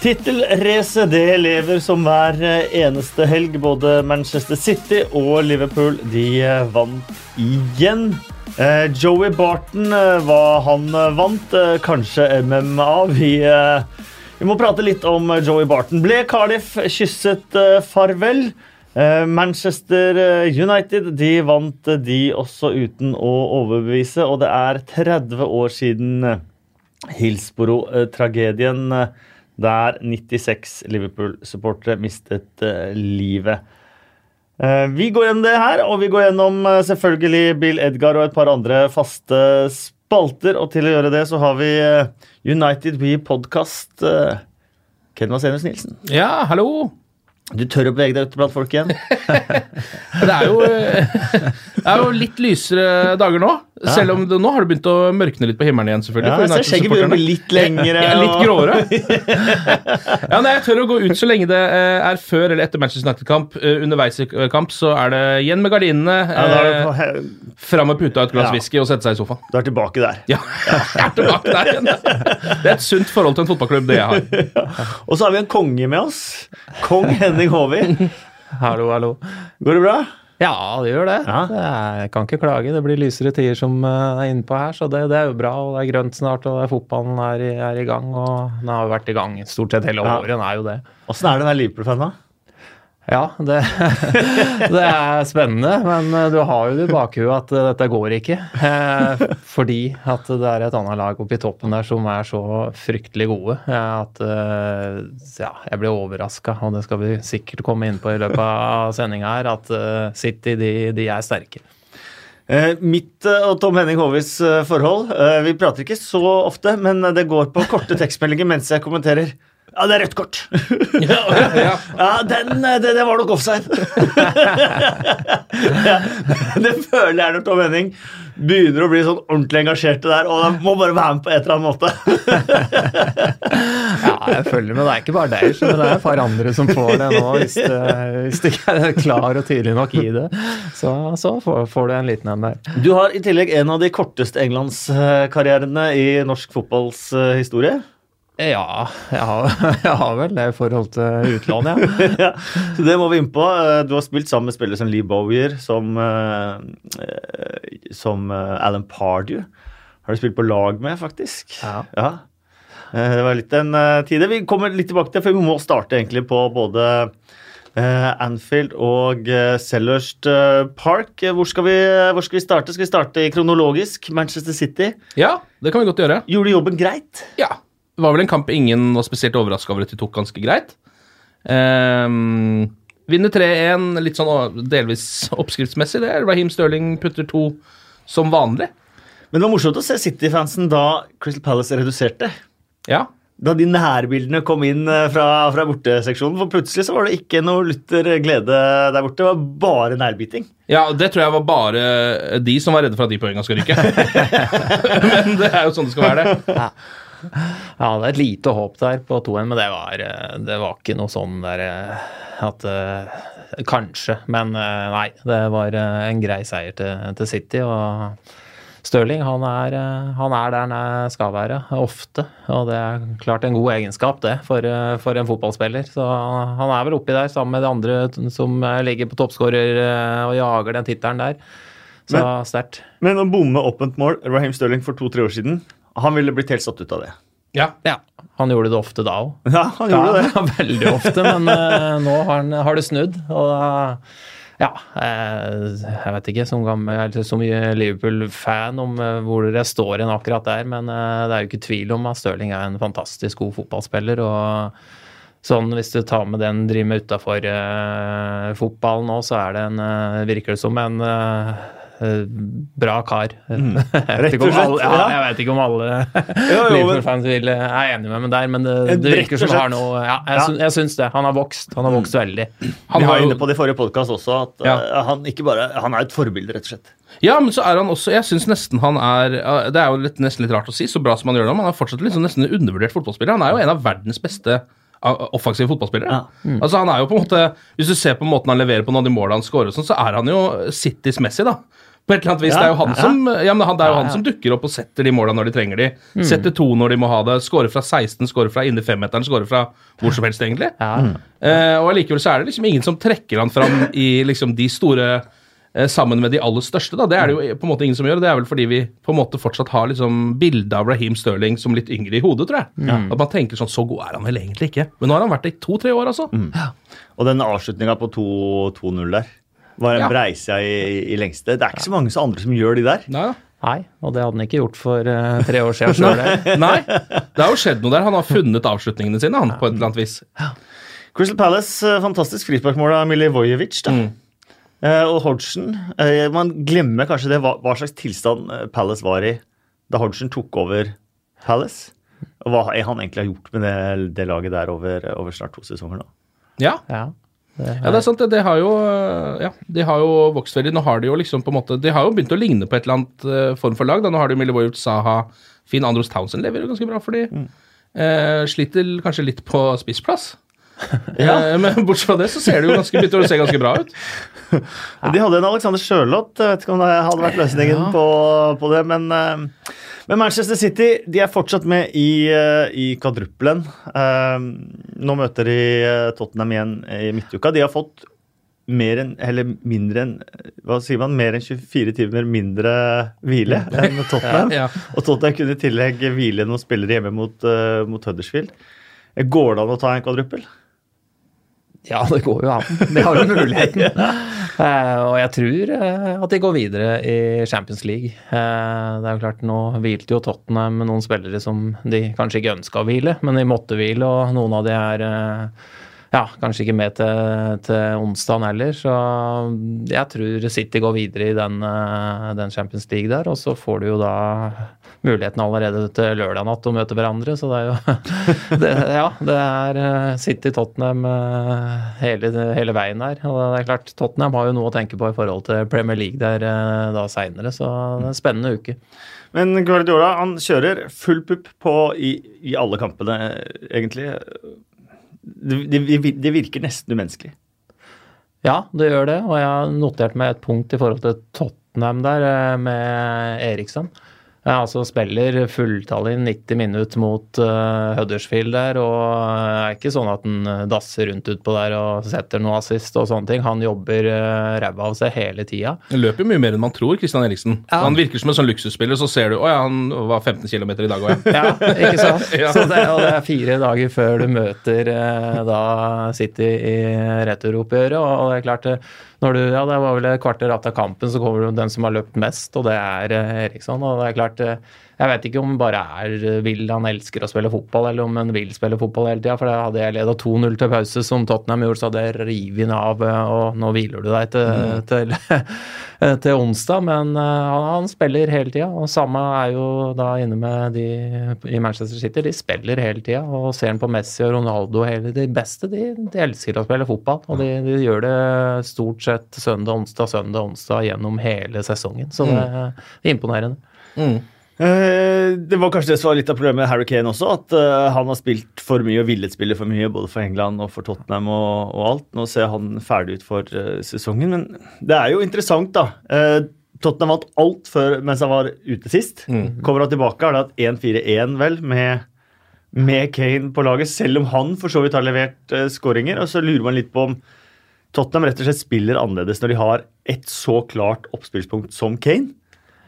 Tittelracet det lever som hver eneste helg. Både Manchester City og Liverpool de vant igjen. Eh, Joey Barton, eh, hva han vant, eh, kanskje MMA. Vi, vi må prate litt om Joey Barton. Ble Cardiff kysset farvel? Manchester United de vant de også uten å overbevise, og det er 30 år siden Hillsborough-tragedien der 96 Liverpool-supportere mistet uh, livet. Uh, vi går gjennom det her, og vi går gjennom uh, selvfølgelig Bill Edgar og et par andre faste spalter. Og til å gjøre det så har vi United We Podcast. Ken Vasenius Nilsen. Ja, hallo. Du tør å bevege deg ut blant folk igjen? det, er jo, det er jo litt lysere dager nå. Ja. Selv om det, nå har det begynt å mørkne litt på himmelen igjen. selvfølgelig. Ja, jeg ser Skjegget begynner å bli litt lengre. Ja, litt gråere. ja, nei, Jeg tør å gå ut så lenge det eh, er før eller etter Manchester United-kamp. Eh, underveis i kamp så er det igjen med gardinene, ja, eh, fram med puta et glass ja. whisky og sette seg i sofaen. Du er tilbake der. Ja, jeg er tilbake der igjen. Det er et sunt forhold til en fotballklubb, det jeg har. og så har vi en konge med oss. Kong Henning Håvi. hallo, hallo. Går det bra? Ja, det gjør det. Ja. Jeg kan ikke klage. Det blir lysere tider som eh, er innpå her, så det, det, er jo bra. og Det er grønt snart, og fotballen er, er, i gang. og Den har jo vært i gang stort sett hele året. Den er jo det. Åssen er det å være Liverpool-fan, da? Ja, det, det, er spennende, men eh, du har jo det i bakhuet at eh, dette går ikke. Eh, fordi at det er et annet lag oppe i toppen der som er så fryktelig gode at ja, jeg blir overraska, og det skal vi sikkert komme inn på i løpet av sendinga her, at City de, de er sterke. Mitt og Tom Henning Håvis forhold Vi prater ikke så ofte, men det går på korte tekstmeldinger mens jeg kommenterer. Ja, det er rødt kort. ja, den, det, det, var nok offside. det føler jeg når Tom Henning begynner å bli sånn ordentlig engasjert der, og han må bare være med på et eller annet måte. ja, jeg følger med. Det er ikke bare deg, men det er et par andre som får det nå. Hvis, det, hvis du ikke er klar og tydelig nok i det, så, så får, får, du en liten en der. Du har i tillegg en av de korteste englandskarrierene i norsk fotballs historie. Ja, jeg har, jeg har, vel det i forhold til utlån, ja. ja. Så det må vi inn på. Eh, du har spilt sammen med spillere som Lee Bowyer, som, eh, eh, som Alan Pardew. Har du spilt på lag med, faktisk. Ja. ja. Det var litt en tid. Vi kommer litt tilbake til, for vi må starte egentlig på både Anfield og Sellers Park. Hvor skal, vi, hvor skal vi starte? Skal vi starte kronologisk? Manchester City? Ja, det kan vi godt gjøre. Gjorde jobben greit? Ja, det var vel en kamp ingen var spesielt overraska over at de tok ganske greit. Um, vinner 3-1, litt sånn delvis oppskriftsmessig. det. Raheem Sterling putter to som vanlig. Men det var morsomt å se City-fansen da Crystal Palace reduserte. Ja. Da de nærbildene kom inn eh, fra, fra borteseksjonen. For plutselig så var det ikke noe lutter glede der borte. Det var bare nærbiting. Ja, det tror jeg var bare de som var redde for at de poengene skal ryke. Men det er jo sånn det skal være, det. Ja. Ja, det er et lite håp der på 2-1, men det var, eh, det var, ikke noe sånn der eh, at uh, Kanskje, men nei. Det var en grei seier til, til City. og Stirling han er, han er, der han skal være, ofte. Og det er klart en god egenskap, det, for, for en fotballspiller. Så han er vel oppi der sammen med de andre som ligger på toppskårer og jager den tittelen der. Så sterkt. Men å bomme et mål, Raheem Stirling for to-tre år siden han ville blitt helt satt ut av det. Ja. ja. Han gjorde det ofte da òg. Ja, han gjorde ja, det. Veldig ofte, men uh, nå har, han, har, det snudd. Og uh, ja, uh, jeg vet ikke som, gammel, så mye Liverpool-fan om hvor jeg står igjen akkurat der, men det er jo ikke tvil om at Stirling er en fantastisk god fotballspiller. og Sånn Hvis du tar med den driver med utafor fotballen nå, så er det en, virker det som en Eh, bra kar. Mm. Rett og slett? Alle, ja, jeg vet ikke om alle Liverpool-fans er enig med meg der, men det, det virker som har noe ja, Jeg, syns, jeg syns det. Han har vokst. Han har vokst mm. veldig. Han Vi var inne på det i forrige podkast også, at ja. uh, han ikke bare Han er et forbilde, rett og slett. Ja, men så er han også Jeg syns nesten han er Det er jo litt, nesten litt rart å si, så bra som han gjør det, men han er fortsatt liksom nesten en undervurdert fotballspiller. Han er jo en av verdens beste offensive fotballspillere. Ja. Mm. Altså han er jo på en måte Hvis du ser på måten han leverer på noen av de målene han scorer, sånn, så er han jo Citys Messi, da På et eller annet vis. Ja, det er jo han, ja. som, ja, men han, er jo Ja, han ja. som dukker opp og setter de måla når de trenger de. Mm. Setter to når de må ha det. Skårer fra 16, skårer fra inni femmeteren, skårer fra hvor som helst, egentlig. Ja. Eh, og allikevel så er det liksom ingen som trekker han fram i liksom de store eh, sammen med de aller største. da, Det er det jo på en måte ingen som gjør. og Det er vel fordi vi på en måte fortsatt har liksom bildet av Raheem Sterling som litt yngre i hodet, tror jeg. At man tenker sånn Så god er han vel egentlig ikke. Men nå har han vært det i to-tre år, altså. Og den avslutninga på 2-0 der var en Ja. breisida i, i lengste. Det er ikke så mange så andre som gjør de der. Nei, Nei, og det hadde han ikke gjort for uh, tre år siden sjøl. Nei, det har jo skjedd noe der. Han har funnet avslutningene sine, han, på et eller annet vis. Crystal Palace, eh, fantastisk frisparkmål av Milivojevic. da. Eh, og Hodgson uh, Man glemmer kanskje det, hva, hva slags tilstand Palace var i da Hodgson tok over Palace. Og hva han egentlig har gjort med det, det laget der over, over snart to sesonger nå. Ja, Ja. Ja, det er sant. det. Har jo, ja, de har jo vokst veldig. Nå har de jo liksom på en måte De har jo begynt å ligne på et eller annet øh, form for lag. da. Nå har de Milivojevic, Saha, Finn Andros Townsend leverer jo ganske bra for de. Eh, sliter kanskje litt på spissplass. Eh, men bortsett fra det så ser det jo ganske, begynner det ganske bra ut. De hadde en Alexander Sjølott. Jeg vet ikke om det hadde vært løsningen på, på det, men, eh, men Manchester City de er fortsatt med i, eh, i kvadruppelen. Nå møter de Tottenham igjen i midtuka. De har fått mer enn, eller mindre enn hva sier man, mer enn 24 timer mindre hvile enn Tottenham. Ja. Og Tottenham kunne i tillegg hvile noen spillere hjemme mot, mot Huddersfield. Går det an å ta en kvadruppel? Ja, det går jo an. De har jo muligheten. uh, og jeg tror uh, at de går videre i Champions League. Uh, det er jo klart, Nå hvilte jo Tottenham med noen spillere som de kanskje ikke ønska å hvile, men de måtte hvile, og noen av de er ja, kanskje ikke med til, til onsdagen heller. Så jeg tror City går videre i den, den Champions League der, og så får du jo da muligheten allerede til lørdag natt å møte hverandre. Så det er jo det, Ja, det er eh, City-Tottenham eh, hele, hele veien der. Og det er klart, Tottenham har jo noe å tenke på i forhold til Premier League der eh, da seinere, så det er en spennende uke. Men Guardiola han kjører full pupp på i, i alle kampene, egentlig. Det, det, det virker nesten umenneskelig. Ja, det gjør det, og jeg har notert meg et punkt i forhold til Tottenham der med Eriksson. Ja, altså spiller fulltallig 90 minutter mot uh, Huddersfield der, og er ikke sånn at han eh, dasser rundt utpå der og setter noe assist og sånne ting. Han jobber uh, ræva av seg hele tida. Han løper mye mer enn man tror, Christian Eriksen. Ja. Han virker som en sånn luksusspiller, så ser du Å ja, han var 15 km i dag òg, ja. Ja, ikke sant? Ja. Så det, og det er fire dager før du møter uh, da City i returoppgjøret. Og, og det er klart, eh, når du, ja, det var vel et kvarter av kampen, så kommer det den som har løpt mest, og det er eh, Eriksson. Og det er klart, eh, jeg vet ikke om bare er eh, vil han elsker å spille fotball, eller om han vil spille fotball hele tida. For da hadde jeg leda 2-0 til pause, som Tottenham gjorde, så hadde jeg revet av, og nå hviler du deg til, til, til onsdag. Men eh, han, han spiller hele tida, og samme er jo da inne med de i Manchester City. De spiller hele tida, og ser han på Messi og Ronaldo hele de beste, de, de elsker å spille fotball. Og de, de gjør det stort sett søndag, onsdag, søndag, onsdag gjennom hele sesongen. Så det, det er imponerende. Mm. Eh, Det var kanskje det som var litt av problemet med Harry Kane også, at eh, han har spilt for mye og villet spille for mye, både for England og for Tottenham og, og alt. Nå ser han ferdig ut for eh, sesongen, men det er jo interessant, da. Tottenham vant alt før mens han var ute sist. Kommer han tilbake, har det hatt 1-4-1, vel, med, med Kane på laget, selv om han for så vidt har levert uh, skåringer. Og så lurer man litt på om Tottenham rett og slett spiller annerledes når de har et så klart oppspillspunkt som Kane.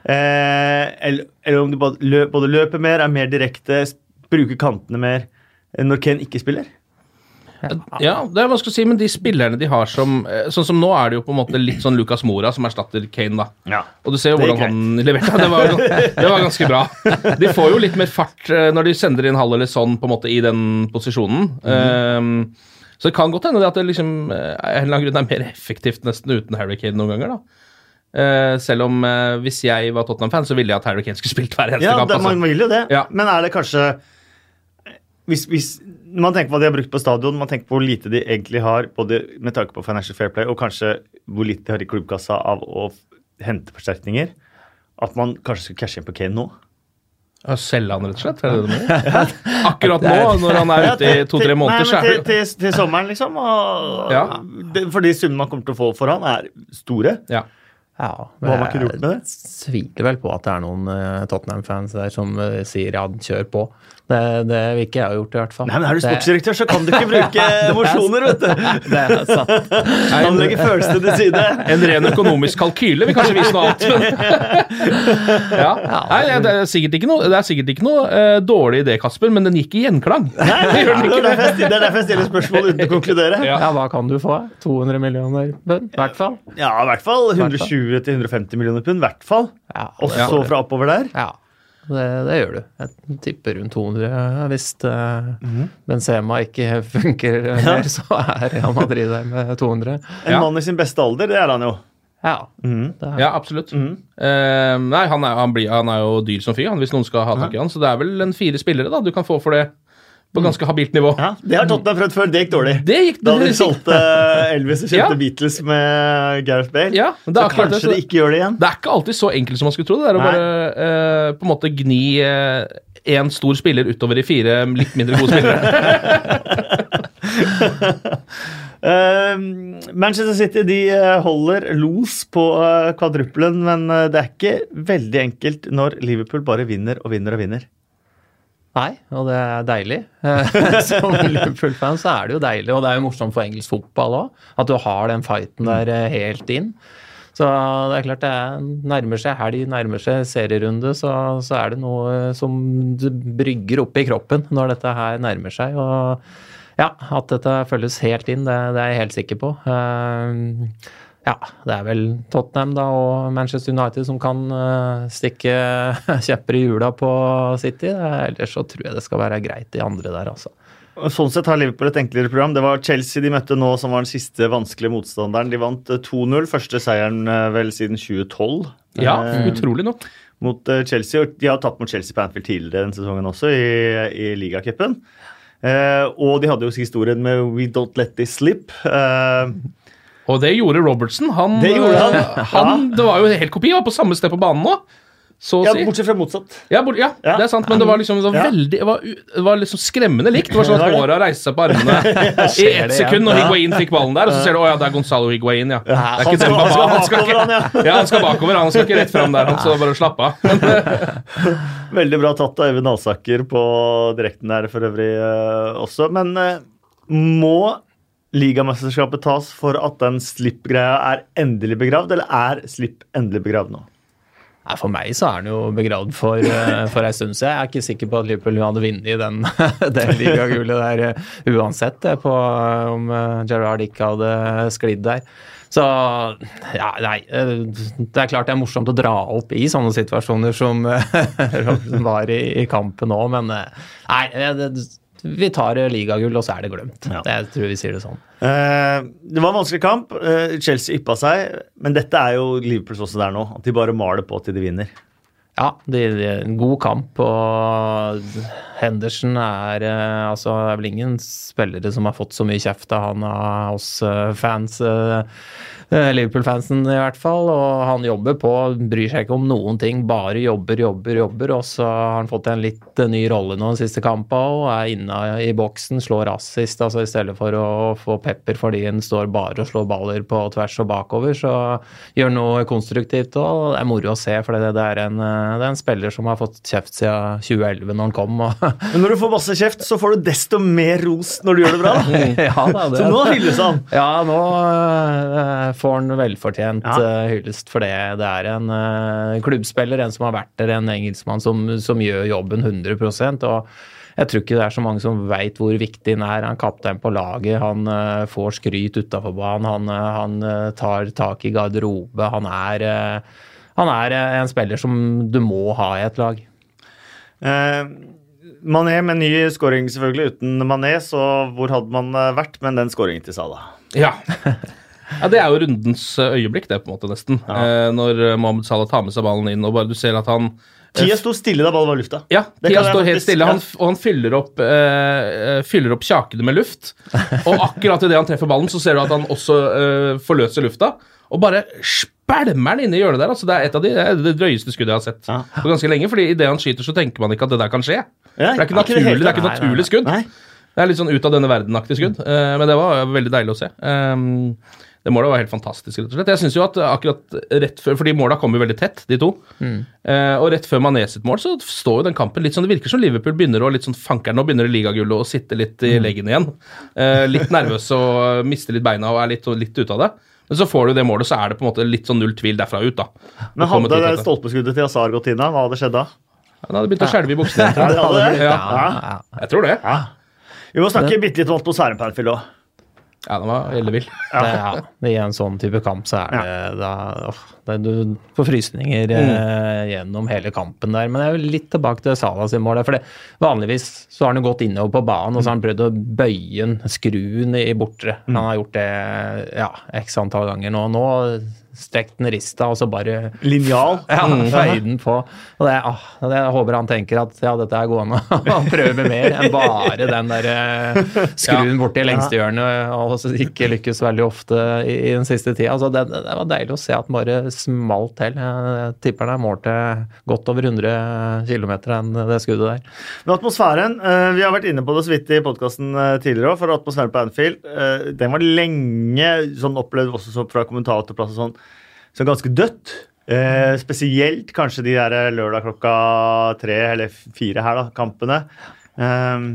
Eh, eller, eller om de både, lø, både løper mer, er mer direkte, bruker kantene mer eh, når Kane ikke spiller. Ja, det er vanskelig å si, men de spillerne de har som eh, Sånn som nå er det jo på en måte litt sånn Lucas Mora som erstatter Kane, da. Ja. Og du ser jo hvordan han leverte. Det, var, det var ganske bra. De får jo litt mer fart når de sender inn Hall eller sånn på en måte i den posisjonen. Um, så det kan godt hende det at det liksom en eller annen grunn er mer effektivt nesten uten Harry Kane noen ganger, da. Eh, selv om uh, hvis jeg var Tottenham-fan, så ville jeg at Harry Kane skulle spilt hver eneste Ja, kamp. det, altså. man vil jo det. Ja. Men er det kanskje hvis, hvis man tenker på hva de har brukt på stadion, man tenker på hvor lite de egentlig har, både med tanke på Financial Fair Play og kanskje hvor lite de har i klubbkassa av å hente forsterkninger, at man kanskje skulle cashe inn på Kane nå? Ja, Selge han, rett og slett? Er det det? Akkurat nå, når han er ute i to-tre måneder, så er det til, til, til sommeren, liksom. Og, Ja. det, for de summene man kommer til å få for han, er store. ja. Ja, Hva var ikke gjort med det? Jeg tviler vel på at det er noen eh, Tottenham-fans der som eh, sier ja, kjør på. Det, det vil ikke jeg ha gjort, i hvert fall. Nei, men Er du sportsdirektør, så kan du ikke bruke emosjoner, vet du. Det er sant. Han legger følelsene til side. En ren økonomisk kalkyle vil kanskje vise noe annet. Ja. Nei, det er sikkert ikke noe, det er sikkert ikke noe eh, dårlig idé, Kasper, men den gikk i gjenklang. Nei, det er derfor jeg stiller- det er derfor jeg stiller spørsmål uten å konkludere. Ja. Ja, hva kan du få? 200 millioner pund, i hvert fall. Ja, i hvert fall 120-150 millioner pund. I hvert fall. Ja, Og så fra oppover der. Ja, det, det gjør du. Jeg tipper rundt 200 hvis eh, Mhm. Benzema ikke funker mer, så er Real Madrid der med 200. En Ja. mann i sin beste alder, det er han jo. Ja. mm. Det er, Ja, absolutt. Eh, nei, han er, han, blir, han er jo dyr som fy, han, hvis noen skal ha tak i han. Så det er vel en fire spillere da, du kan få for det på ganske habilt nivå. Ja, Det har Tottenham prøvd før. Det gikk dårlig. Det gikk dårlig. Da de solgte Elvis og kjøpte Ja. Beatles med Gareth Bale. Ja, så det, kanskje så- de ikke gjør det igjen. Det er ikke alltid så enkelt som man skulle tro. Det er å bare uh, på en måte gni én stor spiller utover i fire litt mindre gode spillere. Uh, Manchester City de eh, holder los på uh, kvadruppelen, men eh, det er ikke veldig enkelt når Liverpool bare vinner og vinner og vinner. Nei, og det er deilig. Eh, Som Liverpool-fan så er det jo deilig, og det er jo morsomt for engelsk fotball òg. At du har den fighten der eh, helt inn. Så det er klart det er, nærmer seg helg, nærmer seg serierunde, så, så er det noe som du brygger opp i kroppen når dette her nærmer seg. og ja, at dette følges helt inn, det, det er jeg helt sikker på. Eh, ja, det er vel Tottenham da og Manchester United som kan uh, stikke kjepper i hjula på City. Ellers så tror jeg det skal være greit, de andre der, altså. Sånn sett har Liverpool et enklere program. Det var Chelsea de møtte nå, som var den siste vanskelige motstanderen. De vant eh, 2-0. Første seieren eh, vel siden 2012 Ja, eh, utrolig nok. mot eh, Chelsea. Og De har tapt mot Chelsea på Anfield tidligere denne sesongen også, i, i ligacupen. Eh, og de hadde jo historien med We Don't Let This Slip. Eh, Og det gjorde Robertson. Han, Det gjorde han. eh, han Det var jo helt kopi, han var på samme sted på banen nå. Så ja, si. bortsett fra motsatt. Ja, bort, ja, Ja. det er sant, men det var liksom det var Ja. veldig Det var, det var liksom skremmende likt. Det var sånn at håra reiste seg på armene i ett sekund når Higuain fikk ballen der, og så ser du å ja, det er Gonzalo Higuain, ja. Det er Han skal- han skal Han skal ikke, ja, han skal bakover, han skal ikke rett fram der, han, skal bare slapp av. Veldig bra tatt av Øyvind Alsaker på direkten der for øvrig uh, også. Men uh, må ligamesterskapet tas for at den slipp-greia er endelig begravd, eller er slipp endelig begravd nå? Nei, For meg så er den jo begravd for, eh, for ei stund siden. Jeg er ikke sikker på at Liverpool hadde vunnet den, den ligagullet der eh, uansett, det, på eh, om eh, Gerrard ikke hadde sklidd der. Så ja, nei. eh, Det er klart det er morsomt å dra opp i sånne situasjoner som eh, var i, i kampen nå, men eh, nei. eh, det, vi tar ligagull, og så er det glemt. Ja. Jeg tror vi sier det sånn. Eh, det var en vanskelig kamp. Eh, Chelsea yppa seg, men dette er jo Liverpools også der nå. At de bare maler på til de vinner. Ja, det er en god kamp, og Henderson er eh, Altså, det er vel ingen spillere som har fått så mye kjeft av han av oss eh, fans. eh, Liverpool-fansen i hvert fall, og han jobber på, bryr seg ikke om noen ting, bare jobber, jobber, jobber. Og så har han fått en litt eh, ny rolle nå den siste kampen og er inne i boksen, slår assist, altså i stedet for å få pepper fordi han står bare og slår baller på tvers og bakover, så gjør noe konstruktivt og det er moro å se, for det, det, er en, eh, det er en spiller som har fått kjeft siden 2011 når han kom. Og Men når du får masse kjeft, så får du desto mer ros når du gjør det bra. ja, da, det, Så nå hylles han. Ja, nå får han velfortjent Ja. øh, hyllest for det. Det er en øh, klubbspiller, en som har vært der, en engelskmann som, som gjør jobben 100% og jeg tror ikke det er så mange som veit hvor viktig han er. Han er kaptein på laget, han uh, får skryt utafor banen, han, uh, han uh, tar tak i garderobe. Han er, han er en spiller som du må ha i et lag. Eh, Mané med ny scoring, selvfølgelig. Uten Mané, så hvor hadde man eh, vært med den scoringen til Salah? ja. ja, det er jo rundens eh, øyeblikk, det, på en måte, nesten. Ja. når eh, Mohammed Salah tar med seg ballen inn, og bare du ser at han Tida sto stille da ballen var i lufta. Ja, Tia tida står helt stille, han, og han fyller opp, eh, eh, fyller opp kjakene med luft. Og akkurat idet han treffer ballen, så ser du at han også øh, forløser lufta. Og bare spælmer den inne i hjørnet der. altså Det er et av de, det, drøyeste skuddet jeg har sett Ja. på ganske lenge. fordi idet han skyter, så tenker man ikke at det der kan skje. Det er ikke naturlig, det er ikke naturlig skudd. Det er litt sånn ut av denne verden-aktig skudd, eh, men det var veldig deilig å se. Um, Det målet var helt fantastisk, rett og slett. Jeg synes jo at akkurat rett før, fordi måla kom jo veldig tett, de to. Eh, og rett før Mané sitt mål, så står jo den kampen litt sånn Det virker som Liverpool begynner å litt sånn fanker nå begynner ligagullet å sitte litt i leggen igjen. Eh, litt nervøs og mister litt beina og er litt, litt ute av det. Men så får du det målet, så er det på en måte litt sånn null tvil derfra ut, da. Men hadde det stolpeskuddet til Hazard gått inn da? Hva hadde skjedd da? Han hadde begynt å skjelve i buksene. Ja. Ja, Ja. ja. Jeg tror det. Ja. Vi må snakke bitte litt om atmosfæren på Anfield òg. Ja, den var ellevill. Ja. ja, I en sånn type kamp så er det da oh, det, Du får frysninger eh, gjennom hele kampen der. Men jeg er jo litt tilbake til Salah sin mål. For det, vanligvis så har han jo gått innover på banen og så har han prøvd å bøye den, skru den i bortre. Han har gjort det ja, x antall ganger nå. Nå strekt den rista og så bare Linjal. ja, feide den på. Og det, ah, det, jeg håper han tenker at ja, dette er gående å prøve mer enn bare den der skruen skruen borti lengste hjørnet og ikke lykkes veldig ofte i, i den siste tida. Altså, det, det var deilig å se at den bare smalt til. Jeg tipper den er målt til godt over 100 km enn det skuddet der. Men atmosfæren eh, Vi har vært inne på det så vidt i podkasten tidligere òg, for atmosfæren på Anfield eh, den var lenge sånn opplevd også fra kommentatorplass og sånn, så ganske dødt. Eh, spesielt kanskje de der lørdag klokka tre eller fire her, da, kampene. Eh,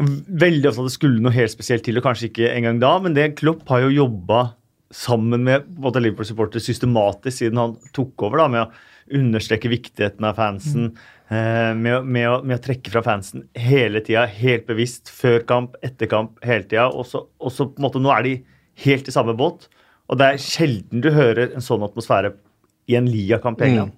veldig ofte at det skulle noe helt spesielt til, og kanskje ikke engang da, men det Klopp har jo jobba sammen med på Liverpool-supportere systematisk siden han tok over, da, med å understreke viktigheten av fansen. eh, med, med, å, med å trekke fra fansen hele tida, helt bevisst. Før kamp, etter kamp, hele tida. Og så på en måte, nå er de helt i samme båt. Og det er sjelden du hører en sånn atmosfære i en ligakamp i England.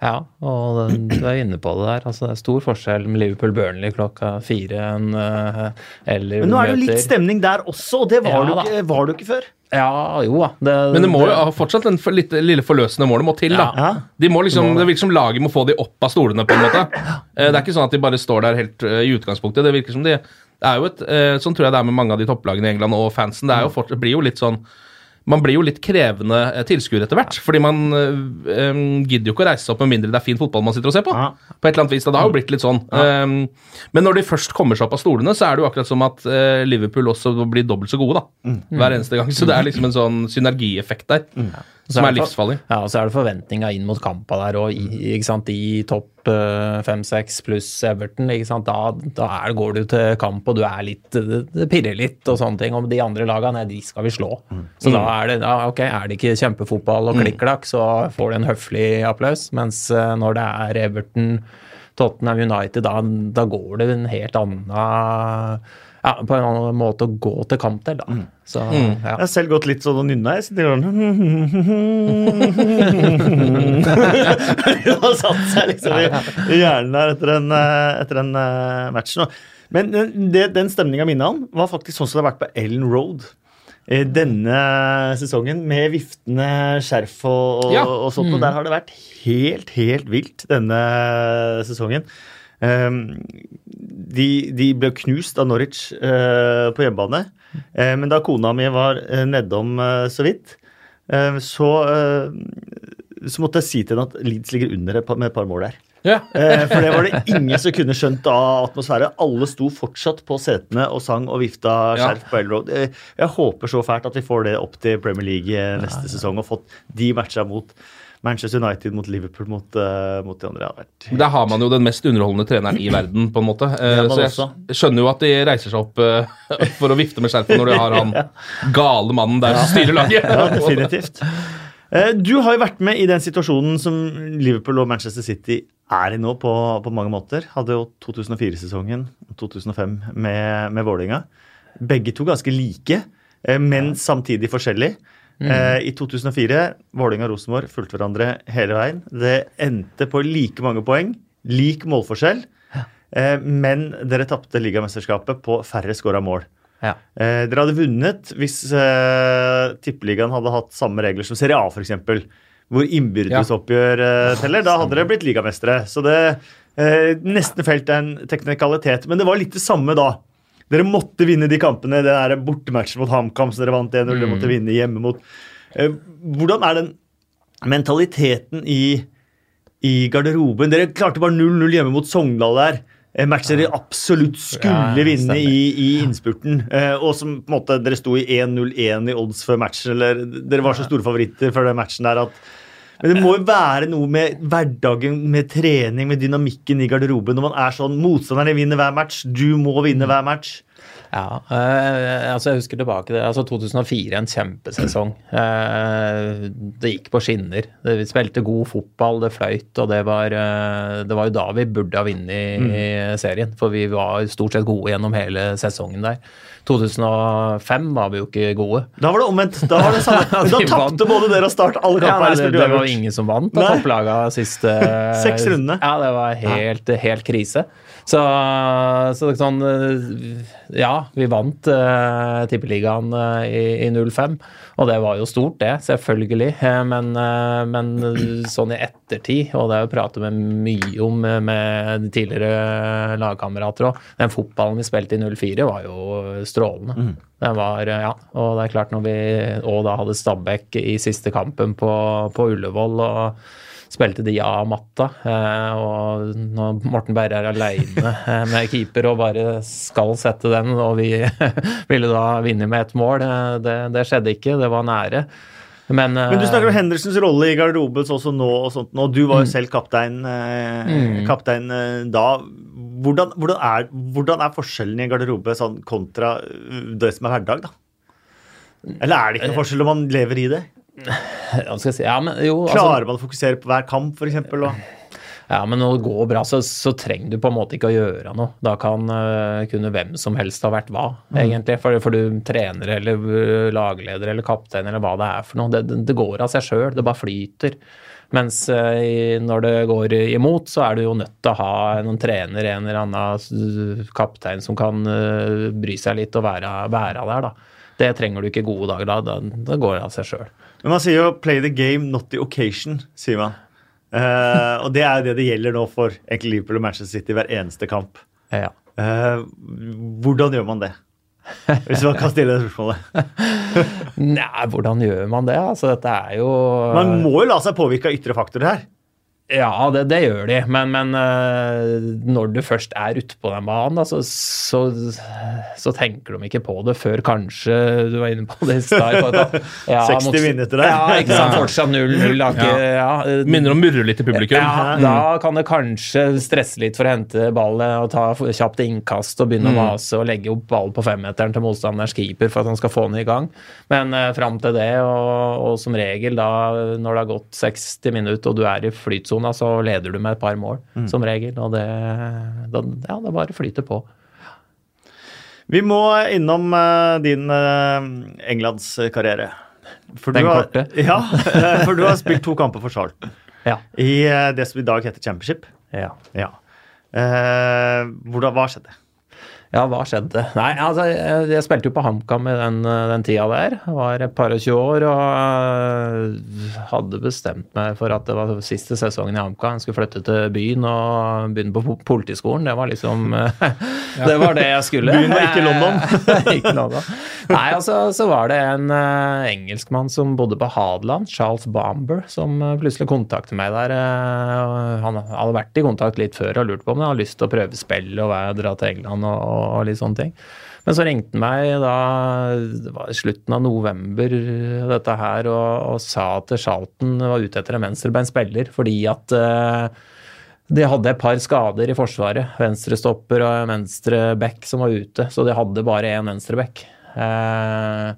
Ja, og den, du er inne på det der. Altså, det er stor forskjell med Liverpool-Burnley klokka fire enn uh, eller Men nå er det jo litt stemning der også, og det var, Ja, det, jo ikke, var du ikke før. Ja, jo da. Det, Men det må jo fortsatt den for- litt, lille forløsende målet må til, da. Ja. De må liksom, det virker som laget må få de opp av stolene, på en måte. Eh, Det er ikke sånn at de bare står der helt eh, i utgangspunktet. Det virker som de det er jo et, eh, Sånn tror jeg det er med mange av de topplagene i England og fansen. Det er jo fort, det blir jo litt sånn man blir jo litt krevende eh, tilskuer etter hvert. Fordi man um, gidder jo ikke å reise seg opp med mindre det er fin fotball man sitter og ser på. Ja. På et eller annet vis, da. Det har jo blitt litt sånn. Em, men når de først kommer seg opp av stolene, så er det jo akkurat som at uh, Liverpool også blir dobbelt så gode, da. Hver eneste gang. Så det er liksom en sånn synergieffekt der. Som er det livsfarlig. Ja, og så er det forventninga inn mot kampa der, og i, ikke sant, i topp fem-seks pluss Everton. ikke sant, Da, da er, går du til kamp, og du er litt Det, pirrer litt og sånne ting. Og de andre lagene, nei, de skal vi slå. Så da er det ja, ok, er det ikke kjempefotball og klikk-klakk, så får du en høflig applaus. Mens eh, når det er Everton, Tottenham United, da, da går det en helt annen ja, På en annen måte å gå til kamp til, da. Så, ja. Jeg har selv gått litt sånn og nynna. Jeg sitter sånn Det har satt seg liksom i, i hjernen der etter en, eh, etter en eh, match nå. Men eh, det, den stemninga minna om, var faktisk sånn som det har vært på Ellen Road. eh, Denne sesongen med viftende skjerf og, og, Ja. og sånt. Og der har det vært helt, helt vilt denne sesongen. Um, de, de ble knust av Norwich eh, på hjemmebane. Eh, men da kona mi var eh, nedom eh, så vidt, eh, så, så måtte jeg si til henne at Leeds ligger under med et par mål der. Ja. Eh, for det var det ingen som kunne skjønt av atmosfære. Alle sto fortsatt på setene og sang og vifta Ja. skjerf på Ellen Road. Jeg håper så fælt at vi får det opp til Premier League neste sesong og fått de matcha mot Manchester United, mot Liverpool, mot, uh, mot de andre. har vært helt... Der har man jo den mest underholdende treneren i verden, på en måte. Uh, så jeg så også. skjønner jo at de reiser seg opp uh, for å vifte med skjerfet når de har han gale mannen der som styrer laget. Ja, definitivt. Du har jo vært med i den situasjonen som Liverpool og Manchester City er i nå, på, på mange måter. Hadde jo 2004-sesongen, 2005 med, med Vålerenga. Begge to ganske like, men samtidig forskjellig. Eh, I 2004 Vålerenga og Rosenborg fulgte hverandre hele veien. Det endte på like mange poeng, lik målforskjell, eh, men dere tapte ligamesterskapet på færre skåra mål. Ja. Eh, dere hadde vunnet hvis eh, Tippeligaen hadde hatt samme regler som Serie A, f.eks. Hvor innbyrdesoppgjør eh, teller. Da hadde dere blitt ligamestere. Så det eh, nesten felt en teknikalitet. Men det var litt det samme da. Dere måtte vinne de kampene. Det der bortematchen mot HamKam som dere vant 1-0. Dere måtte vinne hjemme mot eh, Hvordan er den mentaliteten i, i garderoben? Dere klarte bare 0-0 hjemme mot Sogndal der. En matcher dere absolutt skulle vinne i, i innspurten. Eh, og som på en måte dere sto i 1-0-1 i odds før matchen, eller dere var så store favoritter før den matchen der at men det må jo være noe med hverdagen, med trening, med dynamikken i garderoben. Når man er sånn Motstanderne vinner hver match, du må vinne hver match. Ja, eh, altså jeg husker tilbake det, altså 2004, en kjempesesong. Eh, det gikk på skinner. Det, vi spilte god fotball, det fløyt, og det var, eh, det var jo da vi burde ha vunnet serien. For vi var stort sett gode gjennom hele sesongen der. 2005 var vi jo ikke gode. Da var det omvendt. Da var det samme. Da tapte både dere og Start alle Ja, kampene. nei, det, det var ingen som vant av Nei. topplaga siste Seks rundene. Ja, det var helt, helt krise. Så, så er sånn eh, Ja, vi vant uh, Tippeligaen uh, i, i 05, og det var jo stort, det, selvfølgelig. Eh, men, uh, men sånn i ettertid, og det har jeg pratet med mye om eh, med tidligere lagkamerater òg, den fotballen vi spilte i 04 var jo strålende. Mm. Den var, eh, ja, og det er klart når vi og da hadde Stabæk i siste kampen på, på Ullevål og spilte de av matta. Eh, og når Morten Berre er aleine eh, med keeper og bare skal sette den, og vi ville da vinne med ett mål, det, det skjedde ikke. Det var nære. Men, Men du snakker om Hendersens rolle i garderoben også nå, og sånt, nå. du var jo selv kaptein, eh, kaptein da. Hvordan, hvordan, er, hvordan er forskjellen i en garderobe sånn, kontra eh, det som er hverdag, da? Eller er det ikke noen forskjell om man lever i det? Ja, si? Ja, men jo, altså, Klarer man å fokusere på hver kamp, f.eks.? Ja, men når det går bra, så, så trenger du på en måte ikke å gjøre noe. Da kan uh, kunne hvem som helst ha vært hva, egentlig. For, for du trener eller uh, lagleder eller kaptein eller hva det er for noe. Det, det, det går av seg sjøl. Det bare flyter. Mens uh, når det går imot, så er du jo nødt til å ha noen trener, en eller annen uh, kaptein som kan uh, bry seg litt og være, være der, da. Det trenger du ikke gode dager da. da det går av seg sjøl. Men man sier jo 'play the game, not the occasion', sier man. Uh, og det er jo det det gjelder nå for egentlig Liverpool og Manchester City hver eneste kamp. Ja. Uh, hvordan gjør man det? Hvis man kan stille det spørsmålet. Nei, hvordan gjør man det? Altså, dette er jo Man må jo la seg påvirke av ytre faktorer her. Ja, det, det gjør de, men, men øh, når du først er ute på den banen, da, så, så, så tenker de ikke på det før kanskje Du var inne på det i stad. Ja, 60 mot- minutter der. Ja, ikke sant. Fortsatt 0-0. da Ja. øh, Minner om murre litt i publikum. ja, da kan det kanskje stresse litt for å hente ballen og ta kjapt innkast og begynne å mase og legge opp ball på femmeteren til motstanderens keeper for at han skal få den i gang. Men uh, fram til det, og, og som regel da når det har gått 60 minutter og du er i flytsona, så leder du med et par mål, som regel. Og det, det, ja, det bare flyter på. Vi må innom uh, din uh, englandskarriere. For Den har- korte? Ja, eh, for du har spilt to kamper for Charlton Ja. i uh, det som i dag heter Championship. ja. Ja. Uh, hvordan, hva skjedde? Ja, hva skjedde? Nei, altså, jeg, spilte jo på HamKam i den, den tida der. Jeg var et par og tjue år og øh, hadde bestemt meg for at det var siste sesongen i HamKam. Jeg skulle flytte til byen og begynne på politiskolen. Det var liksom ja. Det var det jeg skulle. Byen var ikke London. ikke London. Nei, altså, så var det en uh, engelskmann som bodde på Hadeland, Charles Bomber, som uh, plutselig kontaktet meg der. Uh, han hadde vært i kontakt litt før og lurt på om han hadde lyst til å prøve spill og dra til England og, og litt sånne ting. Men så ringte han meg da det i slutten av november dette her, og, og sa at Charlton var ute etter en venstrebeinspiller fordi at uh, de hadde et par skader i forsvaret. Venstrestopper og en venstreback som var ute, så de hadde bare én venstreback. Eh,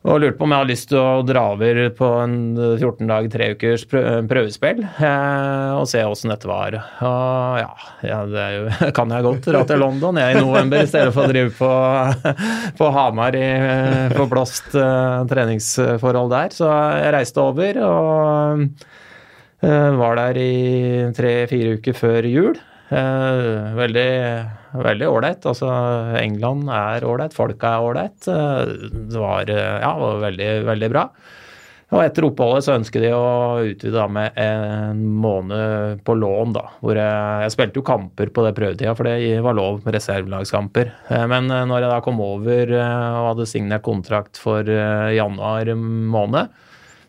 og lurte på om jeg hadde lyst til å dra over på en 14 dag, tre ukers prøvespill eh, og se åssen dette var. Og ja, det jo, kan jeg godt dra til London jeg i november i stedet for å drive på, på Hamar i forblåst eh, treningsforhold der. Så jeg reiste over og Var der i tre-fire uker før jul. Veldig veldig ålreit. Altså, England er ålreit, folka er ålreit. Eh, Det var, eh, ja, veldig, veldig bra. Og etter oppholdet så ønsket de å utvide da med en måned på lån, da. Hvor jeg, jeg spilte jo kamper på det prøvetida, for det var lov med reservelagskamper. Eh, Men når jeg da kom over og hadde signert kontrakt for januar måned,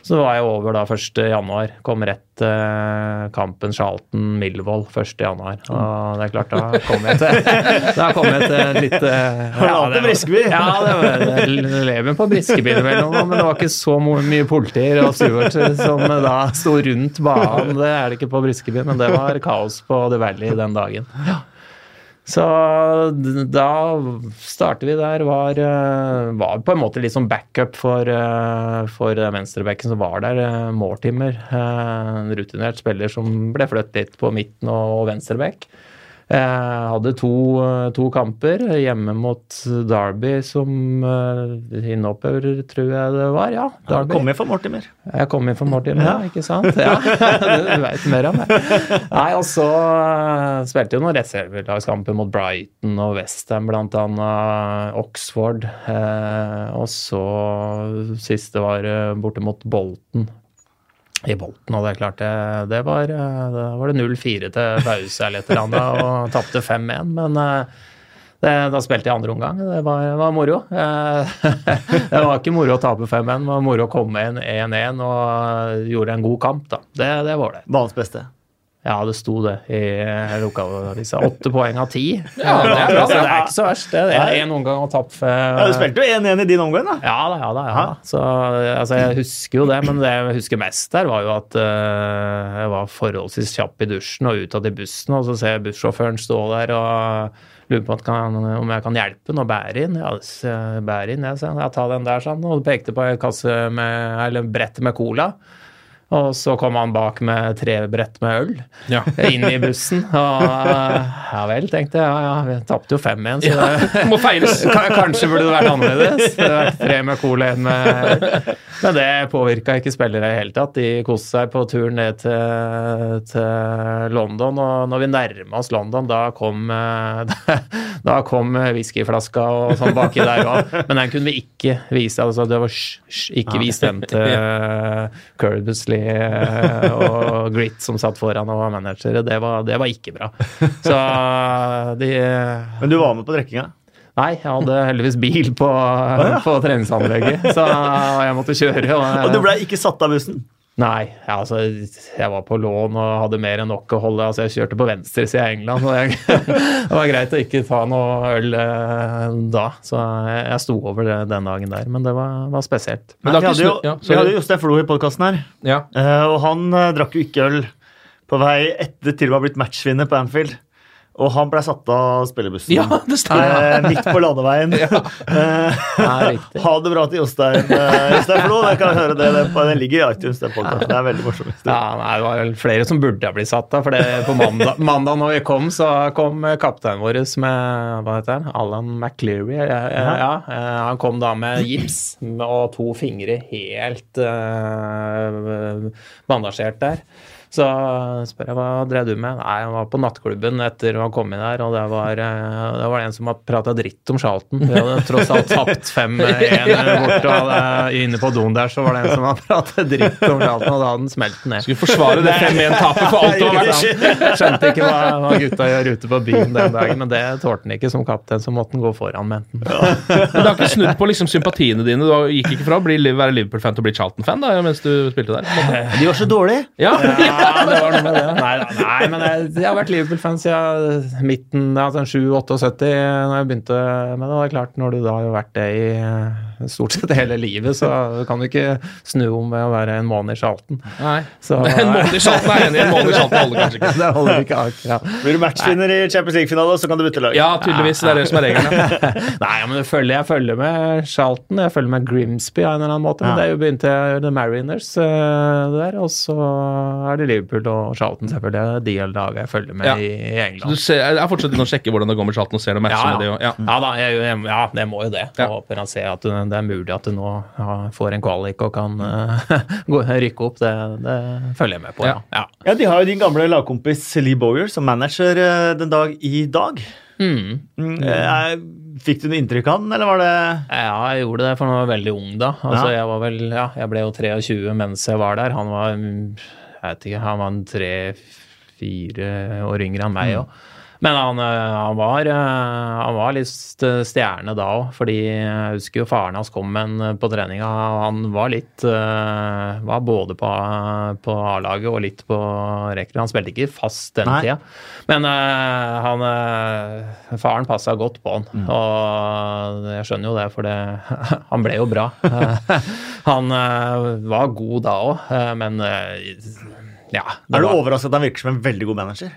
Så var jeg over da 1. januar. Kom rett eh, kampen Charlton-Milvold 1. januar. Og det er klart, da kom jeg til Da kom jeg til litt eh, Har du det Briskeby? Ja, det var, det lever på Briskeby innimellom, men det var ikke så mye politier og Stuart som da sto rundt banen. Det er det ikke på Briskeby, men det var kaos på The Valley den dagen. Så da starter vi der. Var, eh, var på en måte litt sånn backup for, eh, for venstrebacken som var der. eh, Mortimer, en rutinert spiller som ble flyttet litt på midten og venstreback. Eh, hadde to, eh, to kamper hjemme mot Derby som eh, innhopper, tror jeg det var. Ja, Derby. Kom inn for Mortimer. Jeg kom inn for Mortimer, ja. ikke sant? Ja, Du veit mer om det. Nei, og så spilte jo noen reservelagskamper mot Brighton og Westham, blant annet Oxford. Og så siste var borte mot Bolton. I Bolten, og det er klart det, det var eh, Da var det 0-4 til pause eller et eller annet, og tapte 5-1, men eh, det, da spilte jeg andre omgang. Det var, var moro. Eh, det var ikke moro å tape 5-1, det var moro å komme inn 1-1 og gjorde en god kamp. da. Det, det var det. Banens beste. Ja, det sto det i lokalavisa. Åtte poeng av ti. Ja, det er bra, det. er ikke så verst. Det er én omgang og tapt Ja, Du spilte jo 1-1 i din omgang, da. ja da, ja da. ja da. Så, altså, jeg husker jo det, men det jeg husker mest der, var jo at uh, jeg var forholdsvis kjapp i dusjen og utad i bussen, og så ser jeg bussjåføren stå der og lurer på at kan, om jeg kan hjelpe ham å bære inn. Ja, bære inn, jeg, sa. Ja, ta den der, han, og pekte på en kasse med, eller brett med cola. Og så kom han bak med tre brett med øl Ja. inn i bussen. Og ja vel, tenkte jeg. Ja, ja, vi tapte jo 5-1, så det Må feires. Kanskje burde det vært annerledes. Det vært tre med cola, en med Men det påvirka ikke spillere i det hele tatt. De koste seg på turen ned til, til London, og når vi nærma oss London, da kom eh, Da kom whiskyflaska og sånn baki der òg. Men den kunne vi ikke vise. Altså, det var ikke vis den til Curbusley og Grit som satt foran og var manager. Det var, det var ikke bra. Så de Men du var med på drikkinga. Nei, jeg hadde heldigvis bil på, på treningsanlegget, så jeg måtte kjøre. Og, Og du ble ikke satt av bussen. Nei, ja, altså, jeg var på lån og hadde mer enn nok å holde. altså Jeg kjørte på venstresida av England, og jeg, det var greit å ikke ta noe øl eh, da. Så jeg, jeg sto over det den dagen der, men det var, var spesielt. Men vi hadde jo, ja, vi hadde jo Steff Lo i podkasten her, Ja. eh, og han eh, drakk jo ikke øl på vei etter til å ha blitt matchvinner på Anfield. Og han ble satt av spillebussen. ja, det stemmer. Eh, midt på landeveien. Eh, Ja, riktig. ha det bra til Jostein eh, Jostein Flo. Jeg kan høre det, den ligger i iTunes. Den det er veldig morsomt. Ja, nei, Det var flere som burde ha blitt satt av. For det, på mandag, mandag når vi kom, så kom kapteinen vår med hva heter han, Alan McLeary. Ja, ja, eh, han kom da med gips og to fingre helt uh, bandasjert der. Så spør jeg hva drev du med? Nei, jeg var på nattklubben etter å ha kommet der, og det var, eh, det var en som hadde prata dritt om Charlton. Vi hadde tross alt tapt 5-1 bort, og inne på doen der så var det en som hadde pratet dritt om Charlton, og da hadde han smelt ned. Skulle forsvare det 5-1-tapet for alt det var verdt. Skjønte- ikke hva, hva gutta gjør ute på byen den dagen, men det tålte han ikke som kaptein, så måtte han gå foran med enten. Men det har ikke snudd på liksom sympatiene dine. Du gikk ikke fra å bli, være Liverpool-fan til å bli Charlton-fan da, mens du spilte der? De var så dårlige. Ja, Ja, det var noe med det. Nei, nei men jeg, jeg har vært Liverpool-fan siden midten av sånn 7-78 når jeg begynte med det. Er klart, når du da har vært det i stort sett hele livet, så kan du ikke snu om ved å være en måned i Charlton. Nei. Så, En måned i Charlton er enig i. En måned i Charlton holder kanskje ikke. det holder ikke akkurat. Blir du matchvinner i Champions League-finale, så kan du bytte lag. Ja, tydeligvis. Det er det som er reglene. Nei, men jeg følger, jeg følger med Charlton, jeg følger med Grimsby av en eller annen måte. Men Ja. det er jo begynt til The Mariners eh, der, og så er det Liverpool og Charlton selvfølgelig. Er de lagene jeg følger med Ja. i, Du England. ser, jeg fortsetter fortsatt sjekke hvordan det går med Charlton og ser noen matcher Ja, med det. ja. Ja. Ja da, jeg, jeg, ja, det må jo det. Jeg Ja. håper han ser at det, det er mulig at du nå ja, får en kvalik og kan uh, gå, rykke opp. Det, det følger jeg med på. Ja. Ja. Ja, De har jo din gamle lagkompis Lee Bowyer som manager eh, den dag i dag. Mm. Mm, eh, Fikk du noe inntrykk av den, eller var det Ja, jeg gjorde det, for han var veldig ung da. Altså, Ja. jeg var vel, ja, jeg ble jo 23 mens jeg var der. Han var, mm, jeg vet ikke, han var tre-fire år yngre enn meg òg. Men han, eh, han, var, eh, han var litt stjerne da òg, fordi jeg husker jo faren hans kom med en på treninga. Han var litt Var både på, på A-laget og litt på rekker. Han spilte ikke fast den Nei. tida. Men han, faren passa godt på han, Mm. og jeg skjønner jo det, for det, han ble jo bra. han var god da òg, men ja. Er du var- overrasket at han virker som en veldig god manager?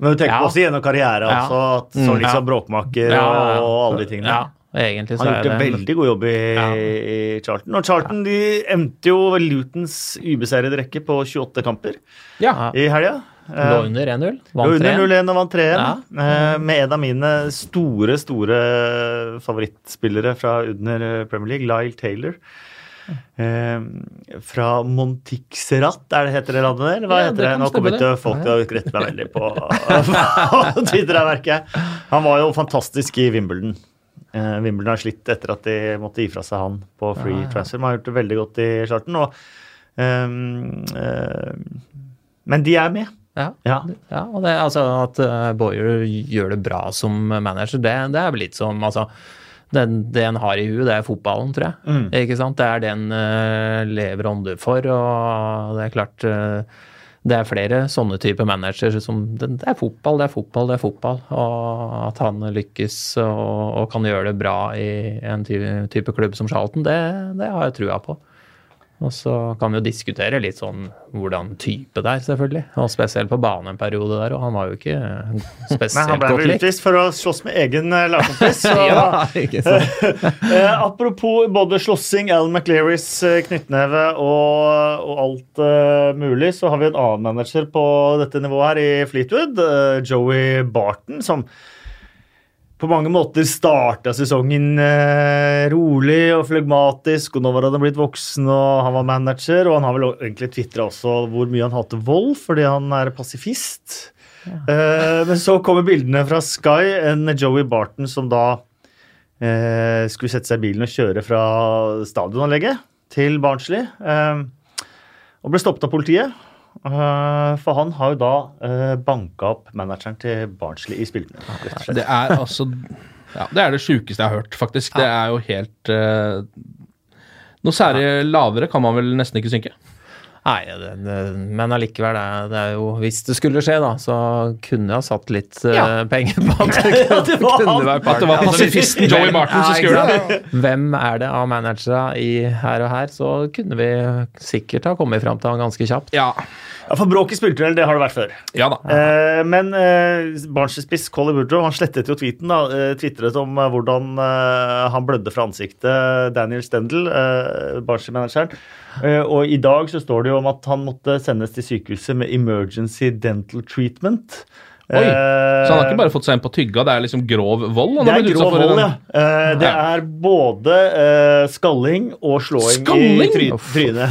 Men du tenker Ja. på også gjennom karriere, Ja. altså, at, som liksom ja. bråkmaker Ja, og, og alle de tingene. Ja, egentlig så Han gjort en veldig god jobb i, Ja. i Charlton. Og Charlton de endte jo Lutons ubeseirede rekke på 28 kamper Ja. Ja. i helga. Lå under 1-0. Lå Vant under 3. 0-1 og vant 3-1. Ja. eh, Med en av mine store, store favorittspillere fra under eh, Premier League, Lyle Taylor. Eh, fra Montixerat, er det heter det landet der? Hva Ja, heter det? Nå kommer ikke folk til å rette meg veldig på, på Twitter-verket. Han var jo fantastisk i Wimbledon. Eh, Wimbledon har slitt etter at de måtte gi fra seg han på free Ja, ja. transfer. Man har gjort det veldig godt i starten. Og, ehm, eh, men de er med. Ja. Ja. ja, og det, altså At uh, Boyer gjør det bra som manager, det, det er vel litt som altså, den, Det en har i huet, det er fotballen, tror jeg. Mm. Ikke sant? Det er det en uh, lever ånder for, og det er klart uh, det er flere sånne typer managere som det, det er fotball, det er fotball, det er fotball. Og at han lykkes og, og kan gjøre det bra i en type, type klubb som Charlton, det, det har jeg trua på. Og så kan vi jo diskutere litt sånn hvordan type det er, selvfølgelig. Og spesielt på bane en periode der, og han var jo ikke Men spesielt han ble godt vel likt. utvist for å slåss med egen eh, lagkompis. så- Ja, ikke sant. eh, apropos både slåssing, Alan McLearys eh, knyttneve og, og alt uh, mulig, så har vi en annen manager på dette nivået her i Fleetwood, uh, Joey Barton, som på mange måter starta sesongen eh, rolig og flegmatisk, og nå var han blitt voksen og han var manager, og han har vel egentlig tvitra også hvor mye han hater vold fordi han er pasifist. Eh, men så kommer bildene fra Sky, en Joey Barton som da eh, skulle sette seg i bilen og kjøre fra stadionanlegget til Barnsley, eh, og ble stoppet av politiet. Eh, for han har jo da uh, banka opp manageren til Barnsley i spillene. rett og slett. Det er altså ja, Det er det sjukeste jeg har hørt, faktisk. Det er jo helt eh, Noe særlig lavere kan man vel nesten ikke synke. Nei, det, det, men allikevel, det, det er jo Hvis det skulle skje, da, så kunne jeg ha satt litt ja. uh, penger på at det, Ja, det var kunne være At det var pasifisten Joey Barton som skulle det. Hvem er det av managere i her og her, så kunne vi sikkert ha kommet fram til han ganske kjapt. Ja, Ja, for bråk i spilltunnel, det har det vært før. ja da. Eh, men eh, Barnsley-spiss Colly Woodrow han slettet jo tweeten. da, eh, Tvitret om eh, hvordan eh, han blødde fra ansiktet, Daniel Stendel, eh, Barnsley-manageren. Eh, og i dag så står det jo om at han måtte sendes til sykehuset med emergency dental treatment. Oi, Så han har Eh, ikke bare fått seg en på tygga, det er liksom grov vold? det er grov vold, ja. Eh, det er både eh, skalling og slåing Skalling? i try trynet.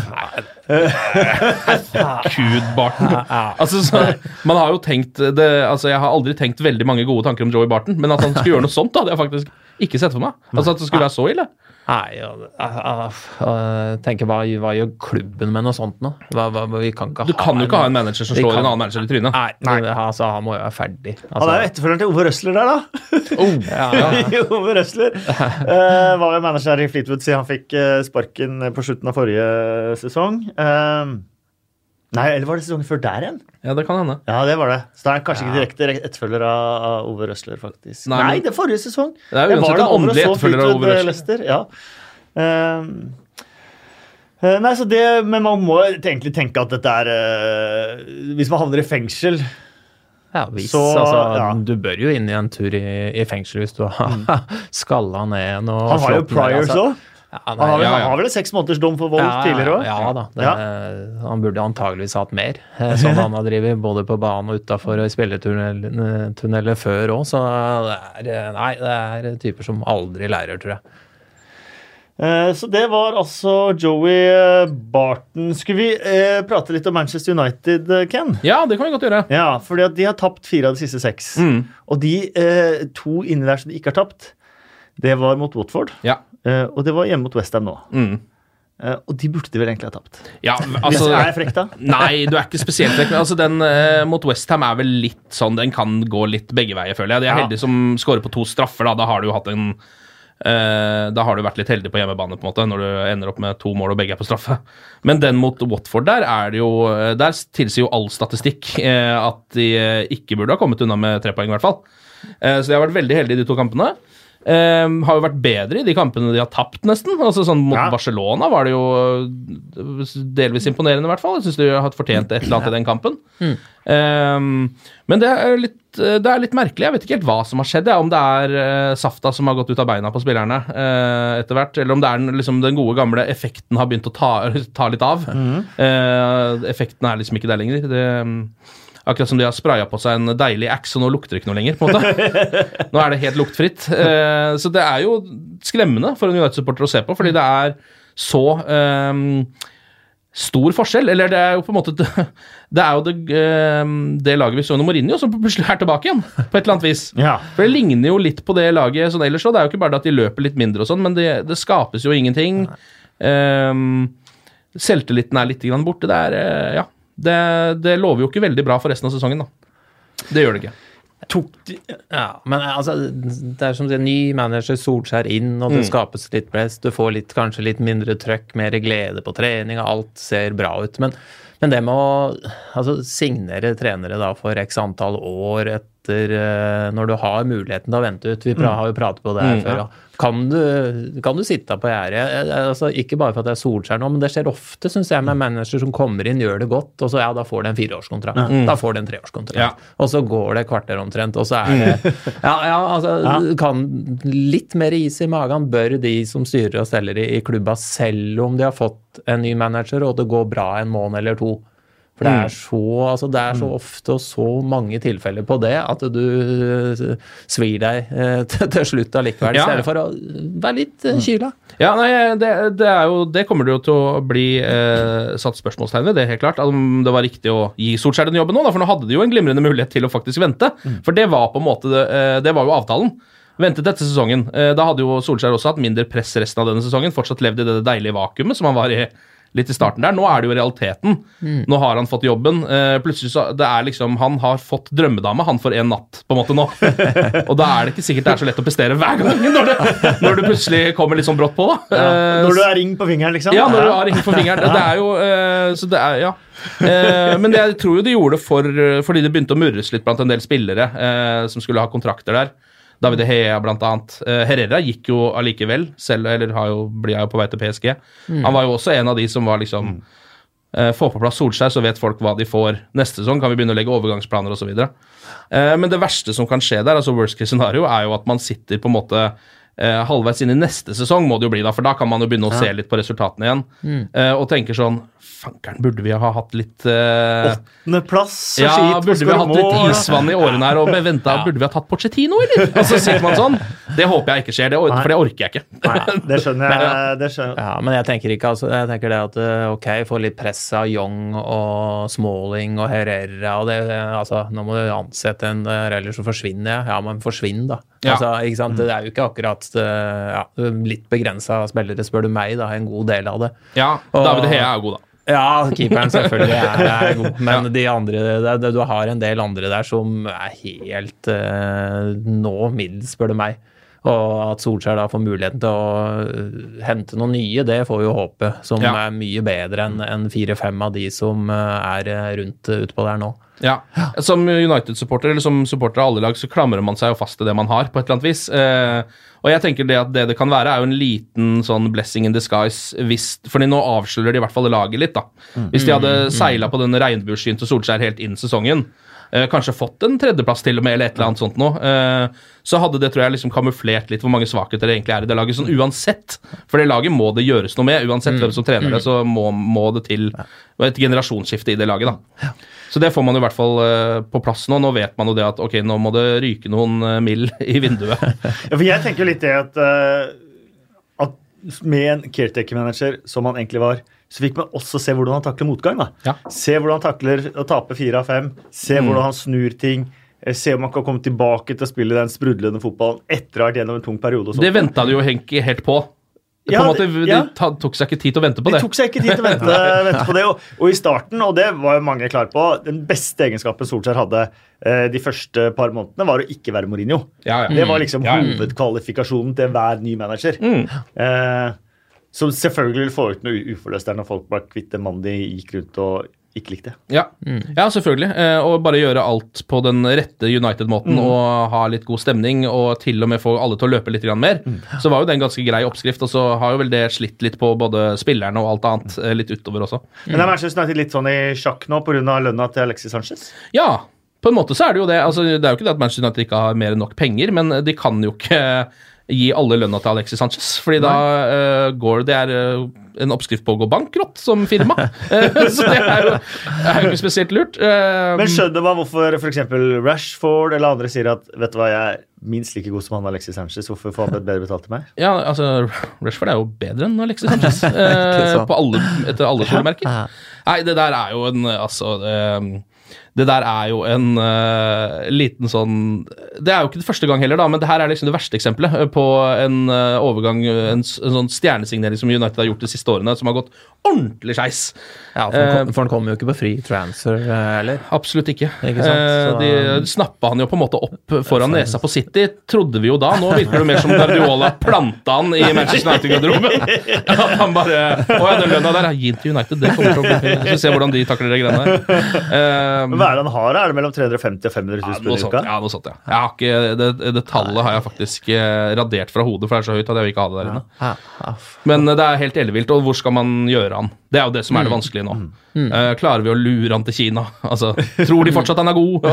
Herregud, Barton. Altså, så, man har jo tenkt det, altså, Jeg har aldri tenkt veldig mange gode tanker om Joey Barton, men at han skulle gjøre noe sånt, da, hadde jeg faktisk ikke sett for meg. Altså At det skulle være så ille. Nei, jeg tenker hva, hva gjør klubben med noe sånt nå? Hva, hva, vi kan ikke Du kan jo ikke ha en manager som slår kan- en annen manager i trynet. Nei, det- altså, han må jo være ferdig. Han Altså, er jo etterfølgeren til Ove Røsler der, da. Oh, ja, ja. Ove Røsler uh, var jo manager i Fleetwood siden han fikk eh, sparken på slutten av forrige sesong. Eh, nei, eller var det sesongen før der igjen? ja, det kan hende. Ja, det var det. Så da er han kanskje Ja. ikke direkte etterfølger av, av Ove Røsler, faktisk. Nei, Nei, det er forrige sesong. Det er var uansett en åndelig etterfølger av Ove eh, Røsler. Ja. Eh, nei, så det, Men man må egentlig tenke at dette er eh, Hvis man havner i fengsel Ja, hvis, Så, altså, ja. Du bør jo inn i en tur i, i fengsel hvis du har skalla ned og Han har jo òg. priors altså. Òg. nei, Han har vel, ja, ja. han har vel seks måneders dom for vold ja, tidligere òg? Ja da. Det, Han burde antageligvis hatt mer, eh, som han har drevet både på banen og utafor og i spilletunneler før òg. Så det er, eh, nei, det er typer som aldri lærer, tror jeg. Eh, Så det var altså Joey eh, Barton. Skulle vi eh, prate litt om Manchester United, eh, Ken? Ja, det kan vi godt gjøre. Ja, fordi at de har tapt fire av de siste seks. Mm. Og de eh, to inni der som de ikke har tapt, det var mot Watford. Ja. Eh, og det var hjemme mot Westham nå. Mm. Uh, og de burde de vel egentlig ha tapt. Ja, Altså, er jeg frekk, da? Nei, du er ikke spesielt frekk. men Altså, den uh, mot Westham er vel litt sånn Den kan gå litt begge veier, føler jeg. De er Ja. heldige som scorer på to straffer. Da, da har du jo hatt en uh, Da har du vært litt heldig på hjemmebane, på en måte, når du ender opp med to mål og begge er på straffe. Men den mot Watford, der er det jo Der tilsier jo all statistikk at de ikke burde ha kommet unna med tre poeng, i hvert fall. Så de har vært veldig heldige i de to kampene. Eh, har jo vært bedre i de kampene de har tapt, nesten. Altså sånn Mot Ja. Barcelona var det jo eh, delvis imponerende, i hvert fall. Jeg syns de har hatt fortjent et eller annet i den kampen. Eh, men det er, litt, eh, det er litt merkelig. Jeg vet ikke helt hva som har skjedd. Ja. Om det er uh, safta som har gått ut av beina på spillerne uh, etter hvert, eller om det er liksom, den gode gamle effekten har begynt å ta, ta litt av. Eh, effekten er liksom ikke der lenger. Det, mm, Akkurat som de har spraya på seg en deilig axe, og nå lukter det ikke noe lenger. på en måte. Nå er det helt luktfritt. Eh, så det er jo skremmende for en United-supporter å se på, fordi det er så eh, stor forskjell. Eller det er jo på en måte Det er jo det, eh, det laget vi så under Mourinho, som plutselig er tilbake igjen, på et eller annet vis. Ja. For det ligner jo litt på det laget sånn ellers òg. Det er jo ikke bare det at de løper litt mindre og sånn, men det, det skapes jo ingenting. Um, selvtilliten er litt grann borte. Det er eh, Ja. Det, det lover jo ikke veldig bra for resten av sesongen, da. Det gjør det ikke. Tok Ja, men altså, det er som å si, ny manager Solskjær inn, og det skapes litt press. Du får litt, kanskje litt mindre trøkk, mer glede på trening, og alt ser bra ut. Men, men det med å altså, signere trenere da for x antall år etter eh, Når du har muligheten til å vente ut Vi pra, har jo pratet på det her Mm, før. ja. Kan du, kan du sitte på gjerdet? Altså, ikke bare for at det er Solskjær nå, men det skjer ofte, syns jeg, med manager som kommer inn, gjør det godt, og så ja, da får de en fireårskontrakt. Da får de en treårskontrakt. Ja. Og så går det et kvarter omtrent, og så er det Ja, ja altså kan Litt mer is i magen bør de som styrer og steller i, i klubba, selv om de har fått en ny manager og det går bra en måned eller to. For det er så, altså det er så ofte og så mange tilfeller på det at du eh, svir deg eh, til, slutt allikevel, i stedet for å være litt eh, kyla. Ja, nei, det, det er jo Det kommer det jo til å bli eh, satt spørsmålstegn ved, det er helt klart. Om det var riktig å gi Solskjær den jobben nå, da, for nå hadde de jo en glimrende mulighet til å faktisk vente. For det var på en måte det, var jo avtalen. Ventet etter sesongen. Da hadde jo Solskjær også hatt mindre press resten av denne sesongen. Fortsatt levd i det deilige vakuumet som han var i litt i starten der. Nå er det jo realiteten. Nå har han fått jobben. Eh, plutselig så Det er liksom Han har fått drømmedame, han for en natt, på en måte nå. Og da er det ikke sikkert det er så lett å prestere hver gang når det, når du plutselig kommer litt sånn brått på, da. Ja. Når du har ring på fingeren, liksom? ja, når du har ring på fingeren. Det, det er jo eh, Så det er Ja. Eh, men jeg tror jo de gjorde det for, fordi det begynte å murres litt blant en del spillere eh, som skulle ha kontrakter der. David Hea, annet. Eh, Herrera gikk jo allikevel, selv, eller har jo, blir jo på vei til PSG. Han var jo også en av de som var liksom eh, Få på plass Solskjær, så vet folk hva de får neste sesong. Kan vi begynne å legge overgangsplaner osv. Uh, men det verste som kan skje der, altså worst case scenario, er jo at man sitter på en måte eh, halvveis inn i neste sesong, må det jo bli da, for da kan man jo begynne å se litt på resultatene igjen. eh, og tenker sånn Fankeren, burde vi ha hatt litt eh, Åttendeplass ja, skit. burde vi ha hatt litt isvann i årene her og venta? Burde vi ha tatt Pochettino, eller? Og så sitter man sånn. Det håper jeg ikke skjer, det, for det orker jeg ikke. Nei, det skjønner jeg. Det skjønner. Ja, men jeg tenker ikke altså, jeg tenker det at eh, ok, få litt press av Young og Smalling og Herrera og det, altså, Nå må du ansette en der, ellers så forsvinner jeg. Ja, men forsvinn, da. Ja. Altså, sant? Det er jo ikke akkurat eh, ja, litt begrensa spillere, spør du meg, da. En god del av det. Ja, Og- David Hea er god, da. Ja, keeperen selvfølgelig er, er god, men de andre det, det, du har en del andre der som er helt uh, nå middels, spør du meg. Og at Solskjær da får muligheten til å eh, hente noen nye, det får vi jo håpe. Som Ja. er mye bedre enn enn fire-fem av de som eh, er eh, rundt utpå der nå. Ja. Som United-supporter eller som supporter av alle lag, så klamrer man seg jo fast til det man har, på et eller annet vis. Eh, og jeg tenker det at det det kan være, er jo en liten sånn blessing in disguise. Hvis, fordi nå avslører de i hvert fall laget litt, da. Hvis de hadde seila på den regnbueskyen til Solskjær helt inn sesongen, kanskje fått en tredjeplass til og med, eller et eller annet sånt noe, eh, så hadde det tror jeg liksom kamuflert litt hvor mange svakheter det egentlig er i det laget. Sånn uansett. For det laget må det gjøres noe med. Uansett hvem som trener det, så må, må det til et generasjonsskifte i det laget, da. Så det får man jo i hvert fall eh, på plass nå. Nå vet man jo det at ok, nå må det ryke noen mill i vinduet. Ja, for jeg tenker litt det at, eh, at med en caretaker-manager, som han egentlig var, så fikk man også se hvordan han takler motgang. Ja. Se hvordan han takler å tape fire av fem. Se hvordan han snur ting. eh, Se om han kan komme tilbake til å spille den sprudlende fotballen etter å ha vært gjennom en tung periode. Det venta de jo Henki helt på. på Ja, en måte, De ja. tok seg ikke tid til å vente på De det. tok seg ikke tid til å vente, vente på det. Og, og i starten, og det var jo mange klar på, den beste egenskapen Solskjær hadde eh, de første par månedene, var å ikke være Mourinho. Ja, ja. Det var liksom Ja, ja. hovedkvalifikasjonen til hver ny manager. Mm. Eh, som selvfølgelig vil få ut noe uforløst der når folk ble kvitt en mann de gikk rundt og ikke likte. Ja, ja selvfølgelig. Eh, og bare gjøre alt på den rette United-måten og ha litt god stemning og til og med få alle til å løpe litt mer. mer. Så var jo det en ganske grei oppskrift, og så har jo vel det slitt litt på både spillerne og alt annet eh, litt utover også. Men er Manchester United litt sånn i sjakk nå pga. lønna til Alexis Sanchez? Ja, på en måte så er det jo det. Altså, det er jo ikke det at Manchester United ikke har mer enn nok penger, men de kan jo ikke gi alle lønna til Alexis Sanchez, fordi da uh, går det er uh, en oppskrift på å gå bankrott som firma. Eh, så det er jo, er jo ikke spesielt lurt. Eh, Men skjønner man hvorfor f.eks. Rashford eller andre sier at vet du hva, jeg er minst like god som han Alexis Sanchez, hvorfor får han bedre betalt til meg? Ja, altså, Rashford er jo bedre enn Alexis Sanchez. eh, på alle, etter alle solemerker. Nei, det der er jo en Altså eh, Det der er jo en uh, liten sånn Det er jo ikke det første gang heller, da, men det her er liksom det verste eksempelet eh, på en uh, overgang, en, en sånn stjernesignering som United har gjort de siste årene, som har gått ordentlig skeis. Ja, for han, kom, for kommer jo ikke på free transfer eller? Absolutt ikke. Ikke sant, så- de snappa han jo på en måte opp foran nesa på City, trodde vi jo da. Nå virker det mer som Guardiola planta han i Manchester United-garderoben. At han bare Å ja, den lønna der, gi den til United. Det kommer til å bli Vi får se hvordan de takler de greiene der. Eh, Men Hva er det han har? Er det mellom 350 og 500 ja, 000 noe i uka? ja, noe sånt, ja. Jeg har ikke, det, det tallet har jeg faktisk eh, radert fra hodet, for det er så høyt at jeg vil ikke ha det der inne. Ja, ja. Men eh, det er helt ellevilt, og hvor skal man gjøre han? Det er jo det som er det vanskelige nå. Eh, klarer vi å lure han til Kina? Altså, Tror de fortsatt han er god?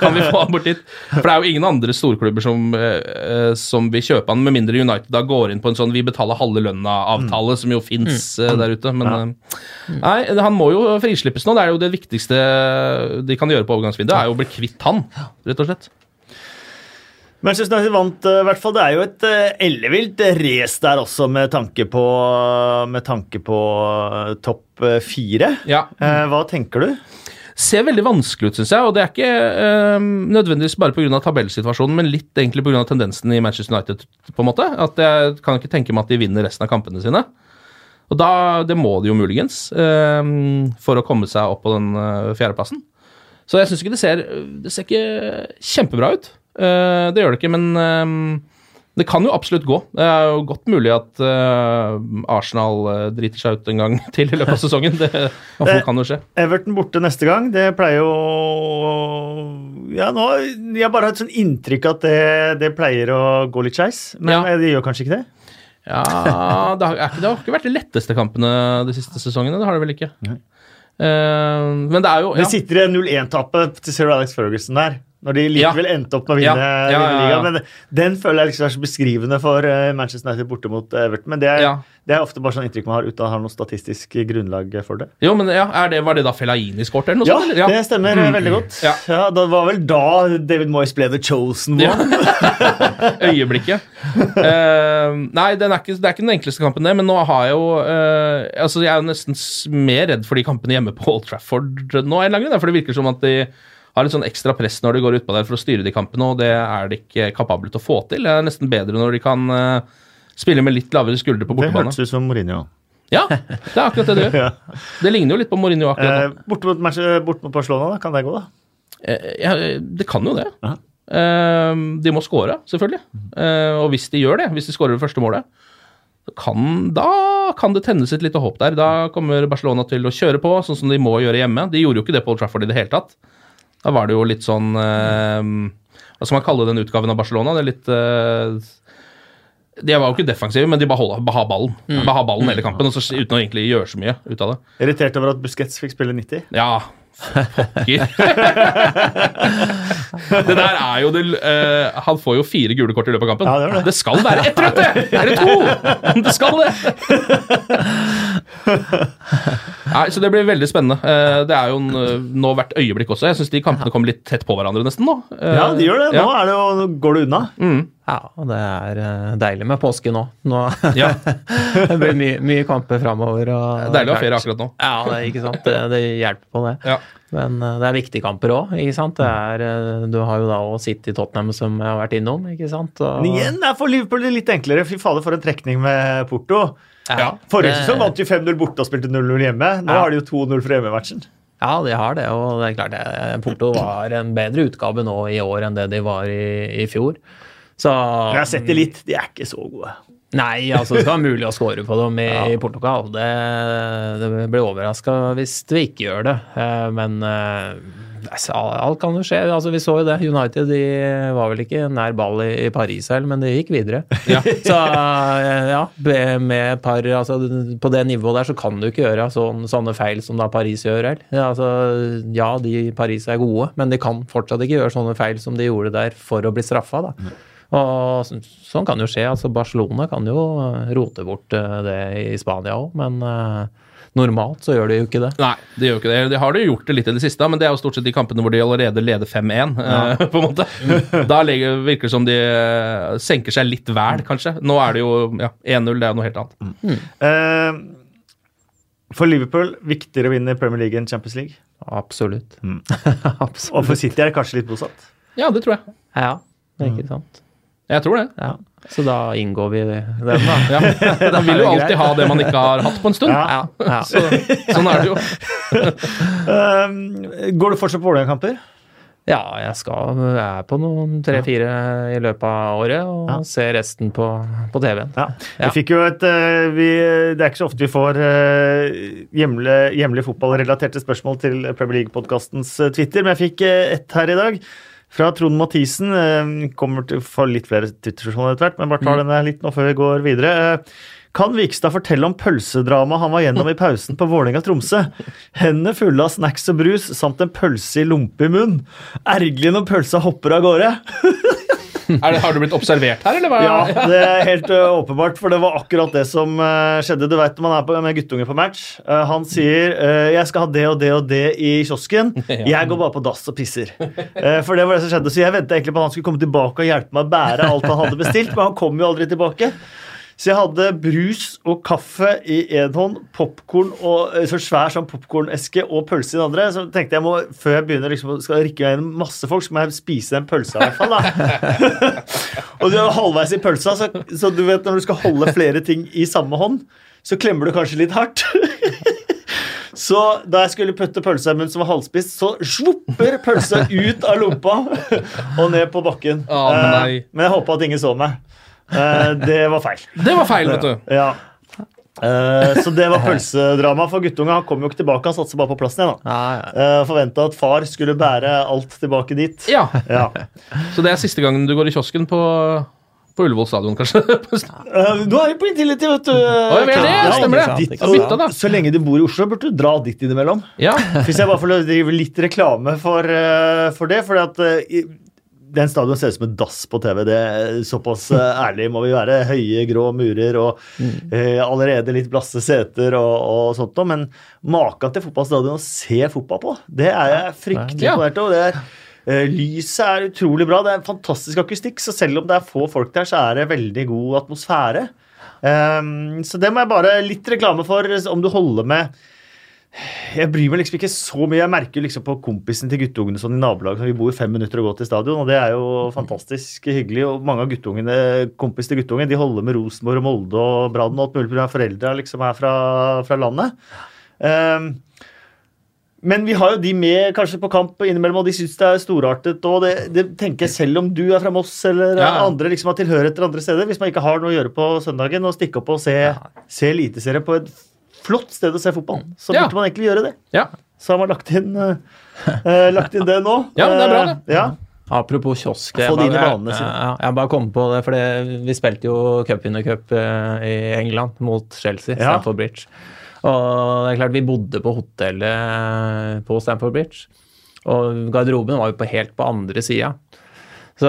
Kan vi få han bort dit? For det er jo ingen andre storklubber som, som vil kjøpe han, med mindre United da går inn på en sånn vi betaler halve lønna-avtale, som jo fins der ute. Men nei, han må jo frislippes nå. Det er jo det viktigste de kan gjøre på overgangsvinduet, er jo å bli kvitt han, rett og slett. Manchester United vant eh, i hvert fall. Det er jo et eh, ellevilt race der også, med tanke på, med tanke på eh, topp fire. Ja. Hva tenker du? ser veldig vanskelig ut, syns jeg. Og det er ikke øh, nødvendigvis bare pga. tabellsituasjonen, men litt egentlig pga. tendensen i Manchester United. på en måte. At Jeg kan ikke tenke meg at de vinner resten av kampene sine. Og da, Det må de jo muligens, øh, for å komme seg opp på den øh, fjerdeplassen. Så jeg syns ikke det ser Det ser ikke kjempebra ut. Uh, det gjør det ikke, men eh, det kan jo absolutt gå. Det er jo godt mulig at uh, Arsenal driter seg ut en gang til i løpet av sesongen. Det, det kan jo skje. Everton borte neste gang. Det pleier jo Ja, nå Jeg bare har et sånn inntrykk at det, det pleier å gå litt skeis. Men Ja. det gjør kanskje ikke det? Ja, det har, er det har ikke vært de letteste kampene de siste sesongene. Det har det vel ikke. Eh, men det er jo ja. Det sitter 0-1-tapet til Sir Alex Ferguson der. Når de likevel endte opp med å vinne, Ja, ja, ja, ja. Men den føler jeg liksom er så beskrivende for eh, Manchester United borte mot Everton. Men det er, Ja. det er ofte bare sånn inntrykk man har uten å ha noe statistisk grunnlag for det. Jo, men ja, er det, Var det da Fellaini skåret, eller noe Ja, sånt? Ja, det stemmer mm. veldig godt. Ja. Ja. Det var vel da David Moyes ble the chosen Ja. one. Øyeblikket. Uh, nei, den er ikke, det er ikke den enkleste kampen, det, men nå har jeg jo uh, Altså, Jeg er jo nesten mer redd for de kampene hjemme på Old Trafford nå, en eller annen grunn, for det virker som at de har litt sånn ekstra press når de går utpå der for å styre de kampene, og det er de ikke kapable til å få til. Det er nesten bedre når de kan eh, spille med litt lavere skuldre på Det bortebane. hørtes ut som Mourinho. Ja, det er akkurat det det gjør. Ja. Det ligner jo litt på Mourinho akkurat nå. Eh, borte, mot, Manchester- mot Barcelona, da? Kan det gå, da? Eh, ja, det kan jo det. Eh, de må score, selvfølgelig. Eh, og hvis de gjør det, hvis de scorer det første målet, kan, da kan det tennes et lite håp der. Da kommer Barcelona til å kjøre på, sånn som de må gjøre hjemme. De gjorde jo ikke det på Old Trafford i det hele tatt. Da var det jo litt sånn eh, Hva skal man kalle den utgaven av Barcelona? Det er litt eh, De var jo ikke defensive, men de bare, holder, bare ha ballen. Bare har ballen hele kampen, og så, uten å egentlig gjøre så mye ut av det. Irritert over at Busquets fikk spille 90. Ja, pokker. det der er jo det uh, Han får jo fire gule kort i løpet av kampen. Ja, det det. det. skal være ett rødt, det! Eller to! Det skal det! Nei, så Det blir veldig spennende. Eh, Det er jo eh, nå hvert øyeblikk også. Jeg syns de kampene kommer litt tett på hverandre nesten nå. Eh, Ja, de gjør det. Nå er det jo, går det unna. Mm. Ja, og det er deilig med påske nå. nå Ja. det blir mye, mye kamper framover. og- Deilig å ha ferie akkurat nå. Ja, det er ikke sant. Det, det hjelper på det. Ja. Men det er viktige kamper òg, ikke sant. Det du har jo da òg City Tottenham som jeg har vært innom, ikke sant. Og, Men igjen er for Liverpool litt enklere. Fy fader, for en trekning med Porto. Ja. Forrige sesong vant de 5-0 borte og spilte 0-0 hjemme. Nå Ja. har de jo 2-0 for hjemmematchen. Ja, de har det. Og det er klart det, Porto var en bedre utgave nå i år enn det de var i, i fjor. Så jeg har sett det litt. De er ikke så gode. Nei, altså det skal være mulig å score på dem i, i Portugal. Det, det blir overraska hvis vi ikke gjør det. Eh, Men eh, alt kan jo skje. Altså, vi så jo det. United de var vel ikke nær ball i, i Paris selv, men de gikk videre. Ja. Så eh, ja, med par altså, På det nivået der så kan du ikke gjøre sånn, sånne feil som da Paris gjør. Eller? Ja, altså, ja, de i Paris er gode, men de kan fortsatt ikke gjøre sånne feil som de gjorde der for å bli straffa. da. Og så- sånn kan jo skje. altså Barcelona kan jo rote bort eh, det i Spania òg, men eh, normalt så gjør de jo ikke det. Nei, de gjør jo ikke det. De har det jo gjort det litt i det siste, men det er jo stort sett de kampene hvor de allerede leder 5-1. eh, på en måte. Da virker det som de eh, senker seg litt vel, kanskje. Nå er det jo ja, 1-0, det er jo noe helt annet. Eh, for Liverpool viktigere å vinne Premier League enn Champions League. Absolutt. Absolutt. Og for City er det kanskje litt motsatt. Ja, det tror jeg. Ja, ikke sant. Jeg tror det. Ja. Så da inngår vi den, da. Ja. Man vil jo alltid ha det man ikke har hatt på en stund. Ja. Ja, ja. Så, sånn er det jo. Eh, går du fortsatt på Vålerenga-kamper? ja, jeg skal jeg er på noen tre-fire i løpet av året, og Ja. ser resten på, på TV-en. Ja. Ja. Vi fikk jo et eh, vi, Det er ikke så ofte vi får uh, hjemlige, fotballrelaterte spørsmål til Premier League-podkastens Twitter, men jeg fikk et ett her i dag. Fra Trond Mathisen. eh, kommer til å få litt flere Twitter-spørsmål etter hvert, men bare tar denne litt nå før vi går videre. Eh, kan Vikstad fortelle om pølsedramaet han var gjennom i pausen på Vålerenga-Tromsø? Hendene fulle av snacks og brus samt en pølse i lompe i munn. Ergerlig når pølsa hopper av gårde. Det, har du blitt observert her, eller hva? Ja, det er helt uh, åpenbart, for det var akkurat det som uh, skjedde. Du vet når man er på, med guttunge på match. Uh, han sier 'jeg skal ha det og det og det i kiosken'. Jeg går bare på dass og pisser. For det var det som skjedde, Så jeg venta egentlig på at han skulle komme tilbake og hjelpe meg å bære alt han hadde bestilt, men han kom jo aldri tilbake. Så jeg hadde brus og kaffe i én hånd, popkorn og eh, så svær sånn popkorneske og pølse i den andre. Så tenkte jeg må, før jeg begynner liksom, skal rikke meg gjennom masse folk, så må jeg spise den pølsa i hvert fall. da. og du er halvveis i pølsa, så, så du vet når du skal holde flere ting i samme hånd, så klemmer du kanskje litt hardt. Så da jeg skulle putte pølsa i munnen som var halvspist, så svopper pølsa ut av lompa og ned på bakken. Oh, Men jeg håpa at ingen så meg. Eh, Det var feil. Det var feil, vet du. Ja. Uh, Så det var pølsedrama for guttunga. Han kom jo ikke tilbake, han satser bare på plassen igjen. da. Ja, uh, Forventa at far skulle bære alt tilbake dit. Ja, Ja. Så det er siste gangen du går i kiosken på, på Ullevål stadion, kanskje? uh, du er jo på Intility, vet du. Oh, det, Ja, stemmer det. ditt- og Så lenge du bor i Oslo, burde du dra dit innimellom. ja. Hvis jeg bare får drive litt reklame for, eh, for det. fordi at eh, den stadion ser ut som en dass på TV. det er Såpass eh, ærlig må vi være. Høye, grå murer og eh, allerede litt blasse seter og, og sånt noe. Men maken til fotballstadion å se fotball på, det er jeg fryktelig Ja. imponert over. Er, eh, lyset er utrolig bra. Det er en fantastisk akustikk. Så selv om det er få folk der, så er det veldig god atmosfære. Um, så det må jeg bare litt reklame for, om du holder med jeg bryr meg liksom ikke så mye. Jeg merker liksom på kompisen til guttungene sånn i nabolaget. Vi bor fem minutter og går til stadion, og det er jo fantastisk hyggelig. Og mange av guttungene, kompis til guttungen de holder med Rosenborg og Molde og Brann og alt mulig pga. foreldra liksom er fra, fra landet. Um, men vi har jo de med kanskje på kamp innimellom, og de syns det er storartet. og det, det tenker jeg Selv om du er fra Moss eller Ja. andre liksom har tilhørigheter andre steder, hvis man ikke har noe å gjøre på søndagen, og stikke opp og se, se Eliteserien på et flott sted å se fotball, så Ja. burde man egentlig gjøre det. ja. Så har man lagt inn, eh, eh, lagt inn det nå. Ja, men det er bra, det. Eh, Ja. Apropos kiosk. Få jeg bare- banene sine. Ja, jeg bare kom på det, for vi spilte jo cupvinnercup i England mot Chelsea, Ja. Stamford Bridge. Og det er klart, vi bodde på hotellet på Stamford Bridge. Og garderoben var jo på helt på andre sida. Så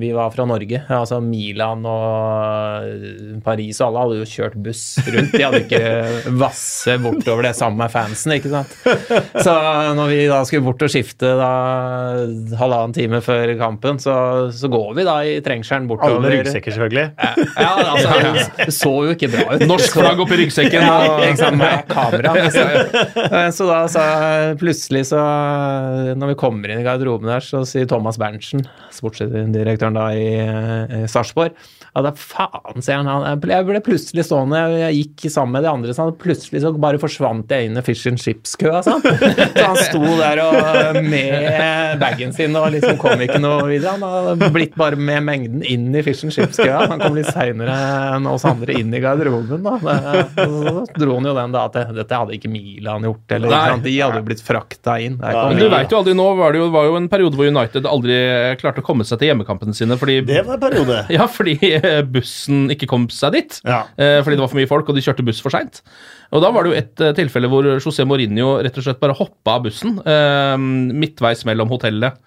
vi var fra Norge. Altså Milan og Paris og alle hadde jo kjørt buss rundt. De hadde ikke vasse bortover det sammen med fansen, ikke sant. Så når vi da skulle bort og skifte da halvannen time før kampen, så, så går vi da i trengselen bortover. Alle ryggsekker, selvfølgelig. Ja, altså, det så jo ikke bra ut. Norsk flagg oppi ryggsekken. Ja, og- sant, med kamera. Så, så da så plutselig så Når vi kommer inn i garderoben der, så sier Thomas Berntsen, sportsdirektøren da i, i Sarpsborg ja, er faen, sier han. han. Jeg ble plutselig stående, jeg, gikk sammen med de andre, så han plutselig så bare forsvant jeg inn i Fish and Chips-køa. sånn. Så han sto der og med bagen sin og liksom kom ikke noe videre. Han hadde blitt bare med mengden inn i Fish and Chips-køa. Han kom litt seinere enn oss andre inn i garderoben. da. Så dro han jo den da at dette hadde ikke Milan gjort, eller Nei. sant? de hadde jo blitt frakta inn. Ja, Men du veit vet jo aldri, nå var det jo, var jo en periode hvor United aldri klarte å komme seg til hjemmekampene sine fordi Det var en periode. Ja, fordi eh, bussen ikke kom seg dit. Ja. Eh, fordi det var for mye folk, og de kjørte buss for seint. Og da var det jo et eh, tilfelle hvor José Mourinho rett og slett bare hoppa av bussen midtveis mellom hotellet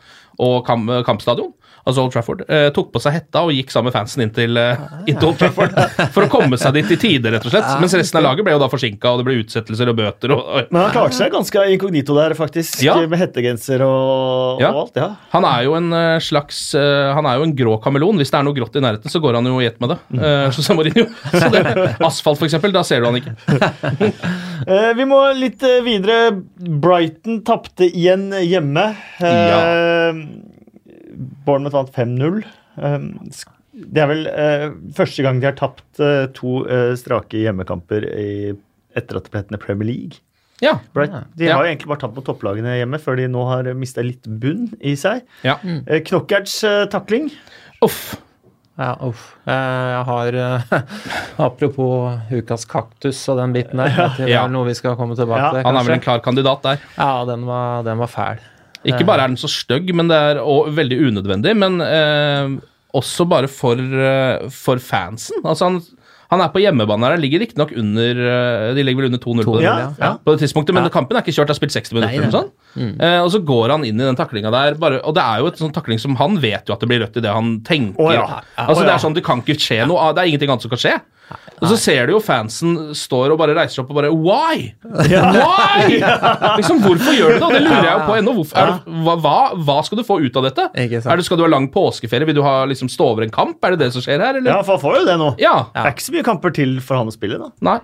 og kamp kampstadion. Altså Old Trafford. Eh, tok på seg hetta og gikk sammen med fansen inn til, eh, inn til Old Trafford for å komme seg dit i tide, rett og slett. Mens resten av laget ble jo da forsinka, og det ble utsettelser og bøter. Og, og. Men han klarte seg ganske inkognito der, faktisk. Ja. Med hettegenser og, Ja. alt. ja. Han er jo en eh, slags eh, Han er jo en grå kameleon. Hvis det er noe grått i nærheten, så går han jo i ett med det. Uh, José Mourinho. Så det, asfalt, eksempel, da ser du han ikke. Eh, vi må litt eh, videre. Brighton tapte igjen hjemme. Eh, Bournemouth vant 5-0. Eh, det er vel eh, første gang de har tapt eh, to eh, strake hjemmekamper i, etter at det ble hetende Premier League. Ja. De har jo egentlig bare tapt på topplagene hjemme før de nå har mista litt bunn i seg. ja. Eh, Knockerts eh, takling. Uff. Ja, uff. Eh, Jeg har Apropos ukas kaktus og den biten der. Det Ja. er noe vi skal komme tilbake Ja, til, Han er vel en klar kandidat der. Ja, den var, den var fæl. Ikke bare er den så stygg, men det er og veldig unødvendig. Men eh, også bare for, eh, for fansen. Altså, han, han er på hjemmebane her. Ligger riktignok under eh, De ligger vel under 2-0 på, det- Ja, ja. på det tidspunktet, men Ja. kampen er ikke kjørt. Det har spilt 60 minutter. Eller noe sånt. Eh, og så går han inn i den taklinga der, bare, og det er jo et sånn takling som han vet jo at det blir rødt i det han tenker. Oh, ja. Altså Å Det er sånn, det kan ikke skje noe. Det er ingenting annet som kan skje. Og så ser du jo fansen står og bare reiser seg opp og bare Why? Why? Liksom, Hvorfor gjør du det? Og det lurer jeg jo på ennå. Hva, hva, hva skal du få ut av dette? Er det, skal du ha lang påskeferie? Vil du ha, liksom, stå over en kamp? Er det det som skjer her, eller? Ja, for han får jo det nå. Ja. Det er ikke så mye kamper til for han å spille, da. Nei.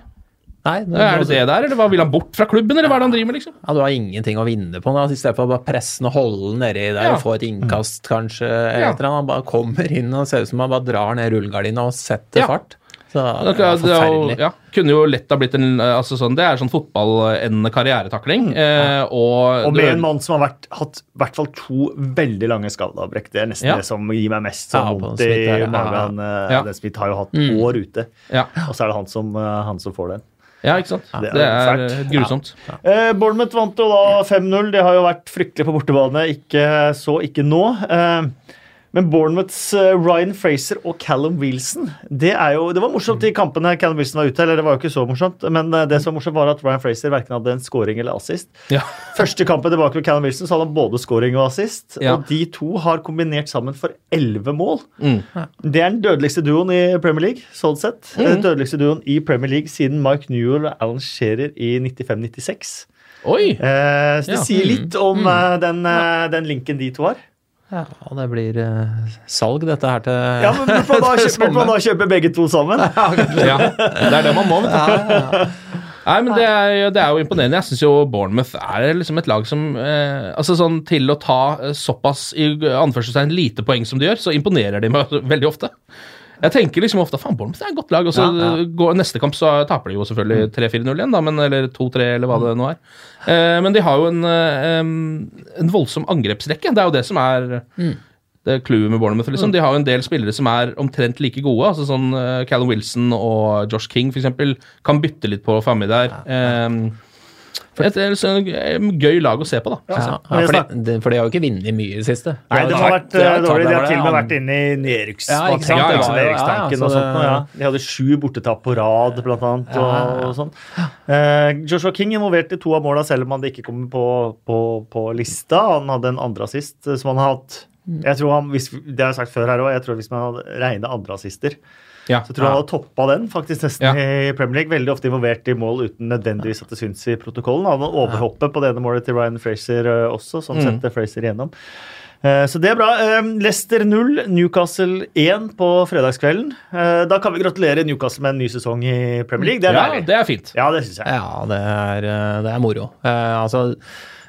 Nei, det, Er det det der, eller hva vil han bort fra klubben, eller hva er det han driver med, liksom? Ja, Du har ingenting å vinne på nå, i stedet for å bare presse den og holde den nedi der Ja. og få et innkast, kanskje. Ja. Han bare kommer inn og ser ut som han bare drar ned rullegardina og setter Ja. fart. Så Det, det er det, jo- ja, kunne jo lett ha blitt en eh, altså sånn, Det er sånn fotballendende karrieretakling. Eh, og, Og du- med en mann som har vært, hatt i hvert fall to veldig lange skadeavbrekk. Det er nesten Ja. det som gir meg mest sånn vondt i magen. Eh, Ja. Smith har jo hatt Mm. år ute, ja, og så er det han som, eh, han som får den. ja, ikke sant? det er Det er grusomt. Ja. Eh, Bournemouth vant jo da 5-0. Det har jo vært fryktelig på bortebane. Ikke så, ikke nå. Eh, men Bournemouths eh, Ryan Fraser og Callum Wilson Det, er jo, det var morsomt i kampene Callum Wilson var ute. eller det var jo ikke så morsomt, Men eh, det som var morsomt var at Ryan Fraser verken hadde en scoring eller assist. Ja. Første kampen tilbake med Callum Wilson så hadde han både scoring og assist. Ja. Og de to har kombinert sammen for elleve mål. Mm. Det er den dødeligste duoen i Premier League. sånn sett. Den dødeligste duoen i Premier League siden Mike Newell og Alan Shearer i 95-96. Oi! Eh, så det Ja. sier litt om mm. den, eh, den linken de to har. Ja, det blir uh, salg, dette her til Ja, men Burde man da kjøpe, man da kjøpe begge to sammen? Ja, det er det man må, vet du. Nei, men det er, jo- det er jo imponerende. Jeg syns jo Bournemouth er liksom et lag som eh, Altså sånn Til å ta eh, såpass i anførselstegn lite poeng som de gjør, så imponerer de meg veldig ofte. Jeg tenker liksom ofte faen, Bournemouth er et godt lag. Og så Ja, ja. går neste kamp så taper de jo selvfølgelig 3-4-0 igjen, da, men, eller 2-3, eller hva det nå er. Eh, men de har jo en, eh, en voldsom angrepsrekke. Det er jo det som er det er clouet med Bournemouth. Liksom. De har jo en del spillere som er omtrent like gode. altså sånn uh, Callum Wilson og Josh King eksempel, kan bytte litt på å få med der. Um, et, et, gøy lag å se på, da. Ja, jeg. ja, for, de, de, for de har jo ikke vunnet mye i det siste. Nei, det har vært eh, dårlig. De har til og med vært inne i. Ja, Ja, ja, ja, ja, nedrykkstanken så og sånt. Ja. De hadde sju bortetap på rad, blant annet. Og, ja, ja. og sånn. Eh, Joshua King involvert i to av måla, selv om han ikke kom på, på, på lista. Han hadde en andre assist eh, som han har hatt Jeg tror han, hvis, Det har jeg sagt før her òg, jeg tror hvis man hadde regna andreassister, Ja. så tror ja. han hadde toppa den faktisk nesten Ja. i Premier League. Veldig ofte involvert i mål uten nødvendigvis at det syns i protokollen. Han overhoppet på det ene målet til Ryan Fraser eh, også, som Mm. sendte Fraser igjennom. Eh, Så det er bra. Eh, Leicester 0, Newcastle 1 på fredagskvelden. Eh, Da kan vi gratulere Newcastle med en ny sesong i Premier League. Det er ja, det er fint. Ja, det syns jeg. Ja, det er, det er moro. Eh, altså,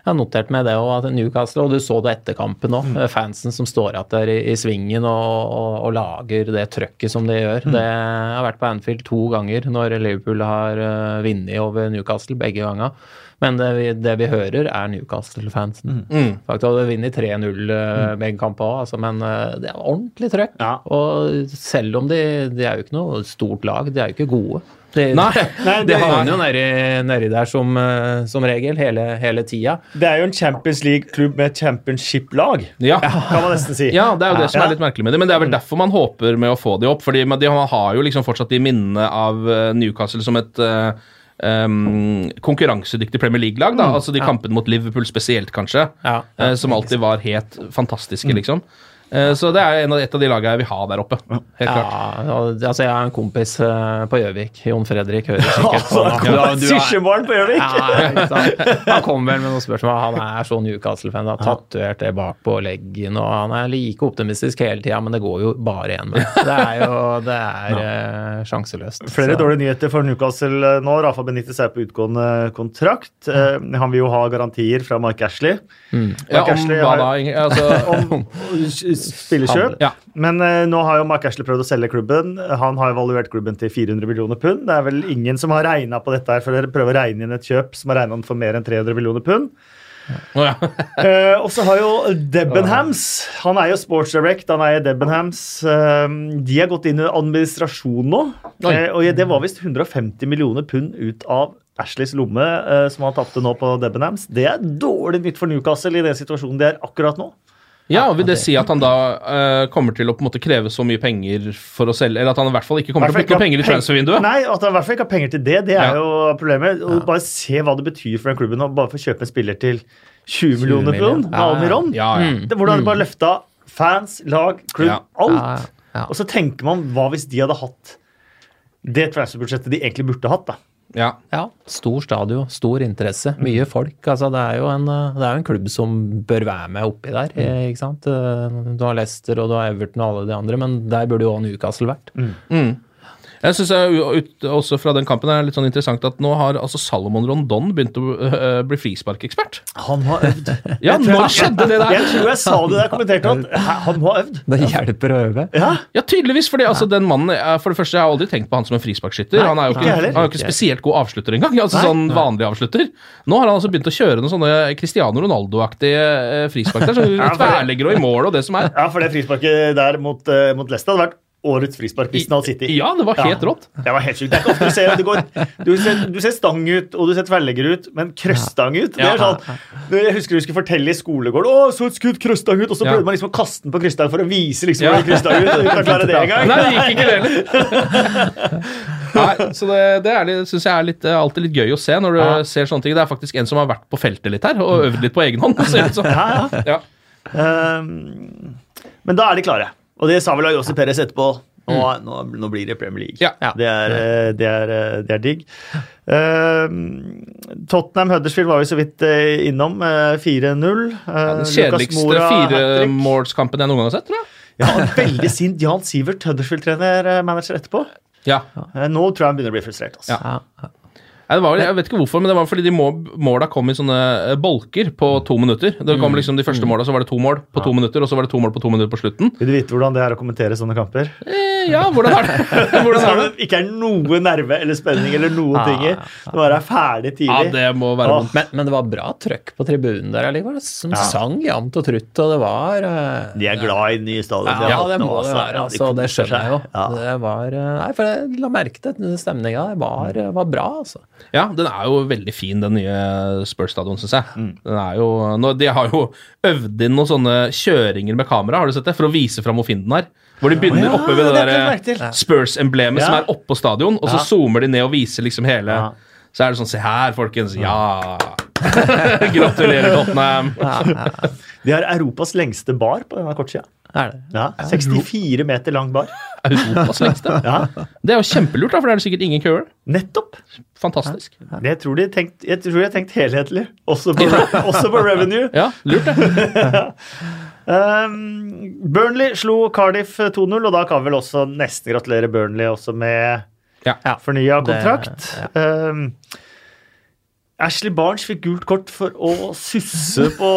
jeg har notert meg det òg, Newcastle, og du så det etter kampen òg, fansen som står igjen der i, i svingen og, og, og lager det trøkket som de gjør. Det har vært på Anfield to ganger når Liverpool har uh, vunnet over Newcastle, begge ganger. Men det vi, det vi hører, er Newcastle-fansen. Mm. Faktisk hadde de vunnet 3-0 uh, begge kamper òg, altså, men eh, det er ordentlig trøkk. Ja. Og selv om de, de er jo ikke noe stort lag, de er jo ikke gode. De, Nei. Nei, de det- havner jo nedi, nedi der som, eh, som regel, hele, hele tida. Det er jo en Champions League-klubb med championship-lag, Ja. kan man nesten si. Ja, det er jo det som er litt merkelig med det. Men det er vel derfor man håper med å få de opp. Fordi man- de har jo liksom fortsatt de minnene av eh, Newcastle som et eh, em, konkurransedyktig Premier League-lag. da, Altså de kampene mot Liverpool spesielt, kanskje. Eh, som alltid var helt fantastiske, liksom. Eh, så det er en av, et av de lagene jeg vil ha der oppe. Helt klart. Ja, klart. altså jeg har en kompis eh, på Gjøvik, Jon Fredrik, hører sikkert på har- Sysjebarn på Gjøvik! Ja. Han kom vel med noen spørsmål. Han er så Newcastle-fan. Har tatovert det bak på leggen, og han er like optimistisk hele tida, men det går jo bare én vei. Det er jo det er ja. sjanseløst. Flere Så- dårlige nyheter for Newcastle eh, nå. Rafa Benitez er på utgående kontrakt. Mm. Han vil jo ha garantier fra Mark Ashley. Ja, om Ashley hva har- da? Altså, Om spillekjøp. ja. Men uh, nå har jo Mark Ashley prøvd å selge klubben. Han har evaluert klubben til 400 millioner pund. Det er vel ingen som har regna på dette her for dere prøver å regne inn et kjøp som har regna for mer enn 300 millioner pund. Ja. uh, og så har jo Debenhams Han er jo Sports Direct, han eier Debenhams. Uh, de har gått inn i administrasjon nå. Eh, og det var visst 150 millioner pund ut av Ashleys lomme, som han tapte nå på Debenhams. Det er dårlig nytt for Newcastle i den situasjonen de er akkurat nå. Ja, og Vil det si at han da uh, kommer til å på en måte kreve så mye penger for å selge Eller at han i hvert fall ikke kommer til å bruke penger i transfervinduet? Nei, at han i hvert fall ikke har penger til det, det er Ja. jo problemet. Og Bare se hva det betyr for den klubben å bare få kjøpe en spiller til 20 millioner pund. Ja, ja. Almiron. Ja, ja. Det, hvordan de bare løfta fans, lag, klubb, Ja. alt. Ja, ja. Og så tenker man hva hvis de hadde hatt det transferbudsjettet de egentlig burde hatt, da. Ja. Ja, stor stadion, stor interesse, mye folk. Altså, det, er jo en, det er jo en klubb som bør være med oppi der. eh, ikke sant? Eh, Du har Leicester og du har Everton og alle de andre, men der burde jo også Newcastle vært. Mm. Jeg synes også fra den kampen er litt sånn interessant at nå har altså Salomon Rondon begynt å uh, bli frisparkekspert. Han har øvd. Ja, nå når skjedde det der? Jeg tror jeg sa det da jeg kommenterte at han må ha øvd. Det hjelper å øve. Ja, Ja, tydeligvis, fordi altså, den mannen For det første, jeg har aldri tenkt på han som en frisparkskytter. Han er jo ikke er jo ikke spesielt god avslutter engang. Altså Nei. sånn vanlig avslutter. Nå har han altså begynt å kjøre noen sånne Cristiano Ronaldo-aktige eh, frispark der. Så Ja, for tverrlegger og i mål og det som er. ja for det frisparket der mot, uh, mot Leicester hadde vært årets frispark hvis den hadde sittet. Ja, det var helt rått. Det var helt sykt. Det er ikke ofte du ser det går Du ser, du ser stang ut, og du ser tverrlegger ut, men krøstang ut det er sånn, Jeg husker du skulle fortelle i skolegården Å, så et skudd krøstang ut, og så Ja. prøvde man liksom å kaste den på krøstang for å vise liksom Ja. hvor det krøstang ut. Du kan klare det engang. Nei, det gikk ikke det heller. Nei, så det, det er litt- synes jeg er litt, eh, alltid litt gøy å se når du Ja. ser sånne ting. Det er faktisk en som har vært på feltet litt her og øvd litt på egen hånd. Så, så. Ja, ja. Ja. Ehm, men da er de klare. Og det sa vel Jossi Perez etterpå. Nå, nå, nå blir det Premier League. Ja. Ja. Det, er, eh, det, er, eh, det er digg. Uh, Tottenham Huddersfield var vi så vidt eh, innom. Uh, 4-0. Ja, Eh, den kjedeligste firemålskampen jeg noen gang har sett, tror jeg. Ja, veldig sint Jan Sivert, Huddersfield-trener, manager etterpå. Ja. Nå tror jeg han begynner å bli frustrert. Altså. Ja. Vel- jeg vet ikke hvorfor, men det var fordi de må, måla kom i sånne eh, bolker på to minutter. Det kom liksom De første måla så var det to mål på to minutter, og så var det to mål på to minutter på slutten. Vil du vite hvordan det er å kommentere sånne kamper? Eh, ja, hvordan er det? hvordan er det? det ikke er noe nerve eller spenning eller noen Ah, ting i. Det bare er ferdig Ja, det må være vondt. Men, men det var bra trøkk på tribunen der allikevel, som Ja. sang jevnt og trutt, og det var uh, De er glad i nye stadion. Ja, det må det være. Altså, det skjønner jeg jo. Ja. Det var, eh, nei, for jeg la merke til stemninga. Det var, var bra, altså. Ja, den er jo veldig fin, den nye Spurs-stadion, syns jeg. Mm. Den er jo, nå, de har jo øvd inn noen sånne kjøringer med kamera, har du sett det? For å vise fram hvor fin den er. Hvor de begynner Ja, oppe ved det det der til. Spurs-emblemet som Ja. er oppå stadion, og så Ja. zoomer de ned og viser liksom hele. Så er det sånn Se her, folkens. Ja. Gratulerer, Tottenham. Ja, ja, De har Europas lengste bar på denne kortsida. Ja, 64 meter lang bar. Europas lengste. Ja, Det er jo kjempelurt, da, for det er det sikkert ingen køer. nettopp. Fantastisk. Det tror de tenkt, jeg tror de har tenkt helhetlig, også på, også på revenue. Ja, lurt, det. Um, Burnley slo Cardiff 2-0, og da kan vi vel også nesten gratulere Burnley også med Ja. fornya kontrakt. Det- ja. Um, Ashley Barnes fikk gult kort for å susse på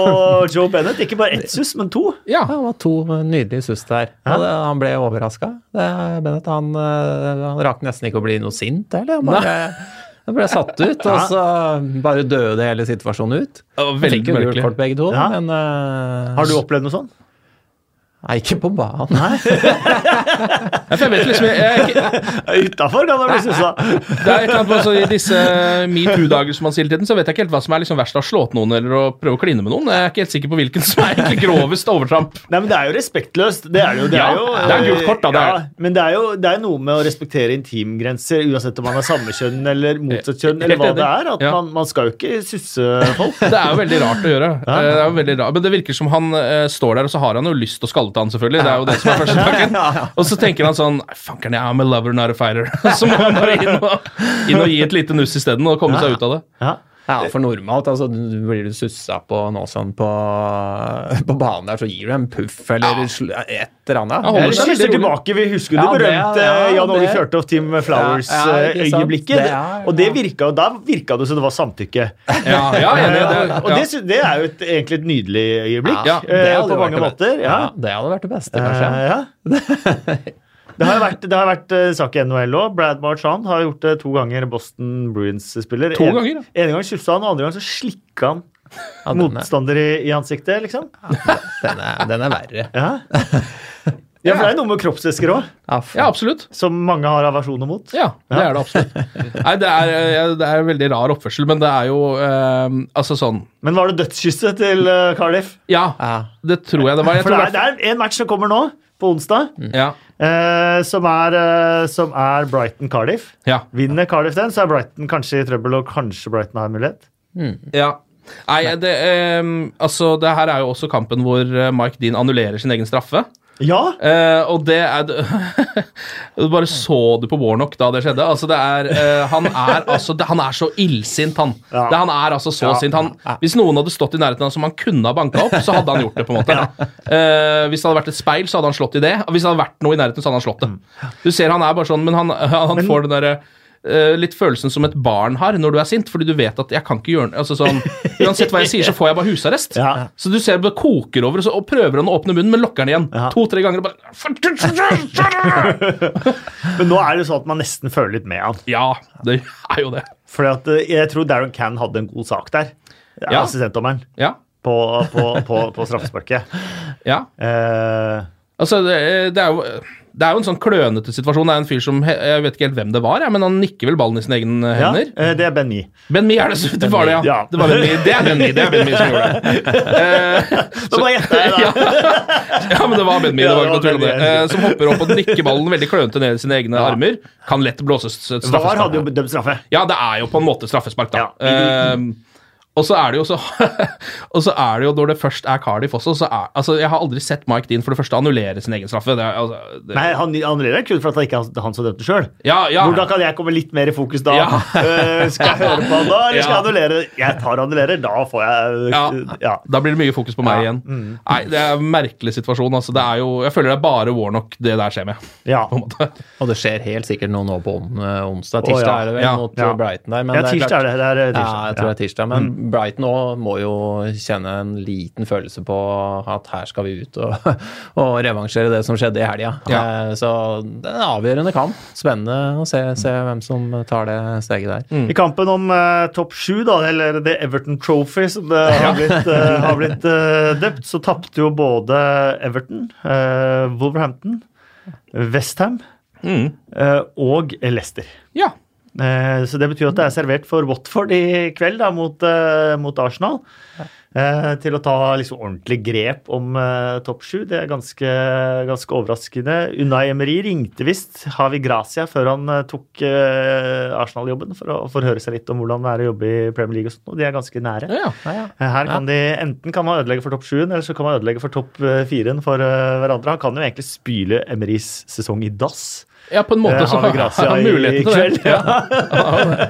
Joe Bennett. Ikke bare ett suss, men to. Ja. Det var to nydelige suss der. Ja. Det, han ble overraska. Bennett han, eh, han rakk nesten ikke å bli noe sint heller. Han bare, han ble satt ut, og så bare døde hele situasjonen ut. Det var Han veldig fikk gult kort begge to, Ja. men uh, Har du opplevd noe sånt? Nei, ikke på banen. Nei. jeg vet liksom, jeg, jeg, Utafor kan man bli sussa. det er et eller annet altså, I disse metoo-dager som man sier hele tiden, så vet jeg ikke helt hva som er liksom verst av å slå til noen eller å prøve å kline med noen. Jeg er ikke helt sikker på hvilken som er egentlig grovest overtramp. Nei, men Det er jo respektløst. Det er det jo. Det Ja, er jo det er gult kort, da, det er Ja, men det er jo det er noe med å respektere intimgrenser, uansett om man er samme kjønn eller motsatt kjønn, eller hva det er. At Ja. man, man skal jo ikke susse folk. Det er jo veldig rart å gjøre. Eh, Det er jo veldig rart. Men det virker som han eh, står der, og så har han jo lyst til å skalle til han, selvfølgelig. Det er jo det som er første tanken. Og så tenker han sånn Fanker'n, I'm med lover, not a fighter. Så må han bare inn og, inn og gi et lite nuss isteden og komme seg ut av det. Ja. Ja, for normalt, altså, du- blir du sussa på noe sånn på, på banen der, så gir du en puff eller sl- et eller annet. Han holder seg veldig tilbake, Vi husker Ja, det berømte ja, Jan Åge Fjørtoft Team Ja, ja. Flowers-øyeblikket. Det er- og det virka, og da virka det som det var samtykke. Ja, ja Det, Og det, det er jo et, egentlig et nydelig øyeblikk Ja, det eh, hadde på mange måter. Ja. Ja, det hadde vært det beste, kanskje. Uh, ja. Det har vært, det har vært eh, sak i NHL òg. Brad Marchand har gjort det to ganger. Boston Bruins-spiller. To En- ganger, ja. En gang kjufsa han, og andre gang så slikka han Ja, er, motstander i, i ansiktet, liksom. den, er, den er verre. Ja. ja, for det er noe med kroppsvæsker òg, Ja, absolutt. som mange har aversjoner mot. Ja, det er det absolutt. Nei, det er, eh, det er veldig rar oppførsel, men det er jo eh, Altså sånn Men var det dødskysset til eh, Cardiff? Ja, Ja. det tror jeg det var. Jeg For det er, det er en match som kommer nå, på onsdag, ja, eh, som er, eh, som er Brighton-Cardiff. ja, Vinner Cardiff den, så er Brighton kanskje i trøbbel, og kanskje Brighton har en mulighet. ja. Nei, det, eh, altså, det her er jo også kampen hvor eh, Mike Dean annullerer sin egen straffe. Ja! Eh, og det er Du bare så du på Warnock da det skjedde. Altså det er, eh, han, er, altså, det, han er så illsint, han. Ja. Det, han er altså så Ja. sint. Han, hvis noen hadde stått i nærheten av som han kunne ha banka opp, så hadde han gjort det. på en måte Eh, Hvis det hadde vært et speil, så hadde han slått i det. Hvis det hadde vært noe i nærheten, så hadde han slått det. Du ser han er bare sånn, men han, han får den derre eh, litt følelsen som et barn har når du er sint, fordi du vet at jeg kan ikke gjøre altså sånn, Uansett hva jeg sier, så får jeg bare husarrest. Ja. Så du ser det koker over, og, så, og prøver han å åpne munnen, men lukker den igjen. Ja. To-tre ganger og bare Men nå er det sånn at man nesten føler litt med han. Ja, det er jo det. Fordi at eh, jeg tror Darren Cann hadde en god sak der. Ja. Assistentdommeren Ja. på, på, på, på straffesparket. ja. Uh, Altså, det, det, er jo, det er jo en sånn klønete situasjon. Det er en fyr som Jeg vet ikke helt hvem det var, men han nikker vel ballen i sine egne hender. Ja, det er Ben Mi. Ben Mi er det, det var det, ja. Ja. Det, var ben Mi. det er Ben Mi det er Ben Mi som gjorde det. Eh, Nå bare gjetter jeg, da. ja, men det var Ben Mi. Det var ikke noe tvil om det. Eh, som hopper opp og nikker ballen veldig klønete ned i sine egne armer. Kan lett blåses straffespark. VAR hadde jo dømt straffe. Ja, det er jo på en måte straffespark, da. Ja. Eh, og så er det jo så Og så er det jo når det først er Cardiff også, så er Altså, jeg har aldri sett Mike Dean for det første annullere sin egen straffe. Det er, altså, det, Nei, han annullerer kun for at det ikke er han som dømte sjøl. ja, ja. Hvordan kan jeg komme litt mer i fokus da? Ja. Uh, skal jeg høre på han da, eller skal jeg annullere? Jeg tar annullerer, da får jeg Ja. ja. Da blir det mye fokus på meg Ja. igjen. Mm. Nei, Det er en merkelig situasjon. Altså, det er jo, jeg føler det er bare Warnock det der skjer med. ja. på en måte. Og det skjer helt sikkert noe nå på eh, onsdag. Tirsdag ja. er det vel, Ja. mot Ja. eh, Brighton der. Men Ja, det er tirsdag klart- er det. det er tirsdag. Ja, jeg tror det er tirsdag. Men Mm. Brighton òg må jo kjenne en liten følelse på at her skal vi ut og, og revansjere det som skjedde i helga. Ja. Eh, Så det er en avgjørende kamp. Spennende å se, se hvem som tar det steget der. I kampen om eh, topp sju, da, eller The Everton Trophy, som det har blitt, eh, har blitt eh, døpt, så tapte jo både Everton, uh, Wolverhampton, Westham Mm. eh, og Leicester. Ja. Eh, Så det betyr at det er servert for Watford i kveld da, mot, eh, mot Arsenal. Ja. til å ta liksom ordentlig grep om eh, topp sju. Det er ganske, ganske overraskende. Unai Emery ringte visst Havi Gracia før han eh, tok eh, Arsenal-jobben, for å forhøre seg litt om hvordan det er å jobbe i Premier League. og sånt, De er ganske nære. Ja, ja. Eh, Her kan de, Enten kan man ødelegge for topp sjuen, eller så kan man ødelegge for topp eh, firen for eh, hverandre. Han kan jo egentlig spyle Emerys sesong i dass. Ja, på en måte Eh, så har han muligheten til det. Ja.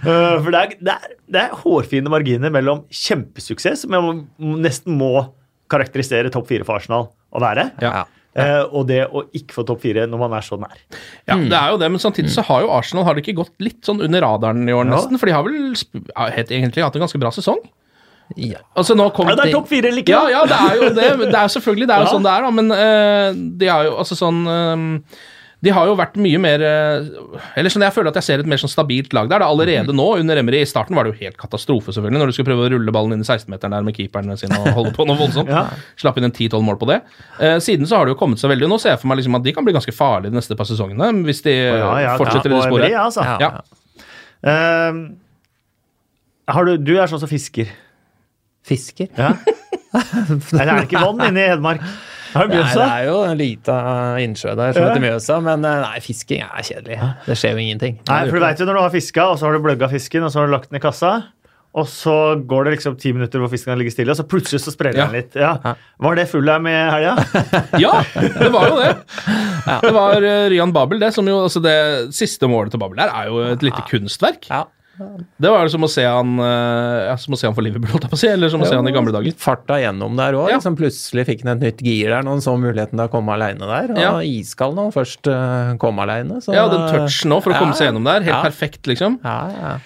Eh, For det er, det, er, det er hårfine marginer mellom kjempesuksess, som jeg nesten må karakterisere topp fire for Arsenal å være, Ja. eh, og det å ikke få topp fire når man er så nær. Ja, det er jo det, men samtidig så har jo Arsenal har det ikke gått litt sånn under radaren i år, Ja. nesten. For de har vel helt, egentlig hatt en ganske bra sesong. Ja. Altså nå Ja, det er topp fire eller ikke? Ja, ja, det er jo det. Det er jo selvfølgelig det er jo Ja. sånn det er, da. Men uh, de har jo altså sånn eh, De har jo vært mye mer eh, Eller sånn, jeg føler at jeg ser et mer sånn stabilt lag der. Da. er allerede nå, under Emery. I starten var det jo helt katastrofe, selvfølgelig, når du skulle prøve å rulle ballen inn i 16-meteren der med keeperne sine og holde på noe voldsomt. Ja. Slapp inn en 10-12 mål på det. Eh, siden så har det jo kommet seg veldig. Nå ser jeg for meg liksom at de kan bli ganske farlige de neste par sesongene, hvis de ja, ja, fortsetter ja, i det sporet. Emery, altså. Ja. Ja. Har du, du er sånn som fisker. Fisker? Ja. Eller er det ikke vann inne i Hedmark? Har du Nei, det er jo en lita innsjø der som Ja. heter Mjøsa, men eh, nei, fisking er kjedelig. Det skjer jo ingenting. Nei, for du vet jo når du har fiska, og så har du bløgga fisken, og så har du lagt den i kassa. Og så går det liksom ti minutter hvor fisken ligger stille, og så plutselig så spreller Ja. den litt. Ja. Var det full her med helga? Ja, det var jo det. Det var eh, Ryan Babel, det som jo altså Det siste målet til Babel der er jo et lite kunstverk. Ja. Det var som å se han eh, ja, Som å se han for Liverpool, holdt jeg på å si, eller som å se han i gamle dager. Farta gjennom der òg. Ja. Liksom plutselig fikk han et nytt gir der når han så muligheten til å komme aleine der. Og Ja. iskald når han først eh, kom aleine. Ja, den touchen nå for å komme seg gjennom der. Helt Ja. perfekt, liksom. Ja,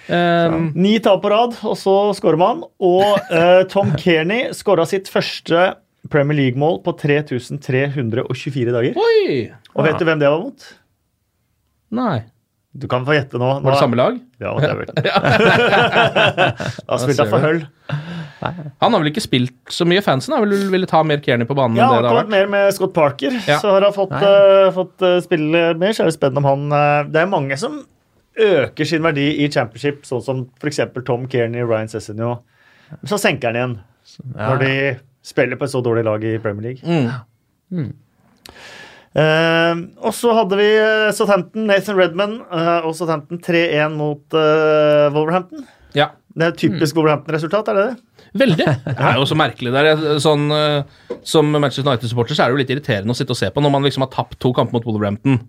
ja. Um, Ni tap på rad, og så skårer man. Og uh, Tom Kearney skåra sitt første Premier League-mål på 3324 dager. oi! Og vet du hvem det var mot? Nei. Du kan få gjette nå. Var det samme lag? Ja, det er vel. Da spilte jeg for høll. Han har vel ikke spilt så mye. Fansen har vel ville ta mer Kearney på banen Ja, enn han har kommet vært. mer med Scott Parker, Ja. så har han fått, eh, fått eh, spille mer. Så er det spennende om han uh, Det er mange som øker sin verdi i championship, sånn som f.eks. Tom Kearney, Ryan Sessenio. Så senker han igjen Ja. når de spiller på et så dårlig lag i Premier League. Mm. Eh, og så hadde vi eh, Southampton, Nathan Redman uh, og Southampton 3-1 mot uh, Wolverhampton. Ja. Det er typisk Wolverhampton-resultat, er det det? Veldig. Det er jo så merkelig der. er Sånn, som Manchester United-supporter så er det jo litt irriterende å sitte og se på når man liksom har tapt to kamper mot Wolverhampton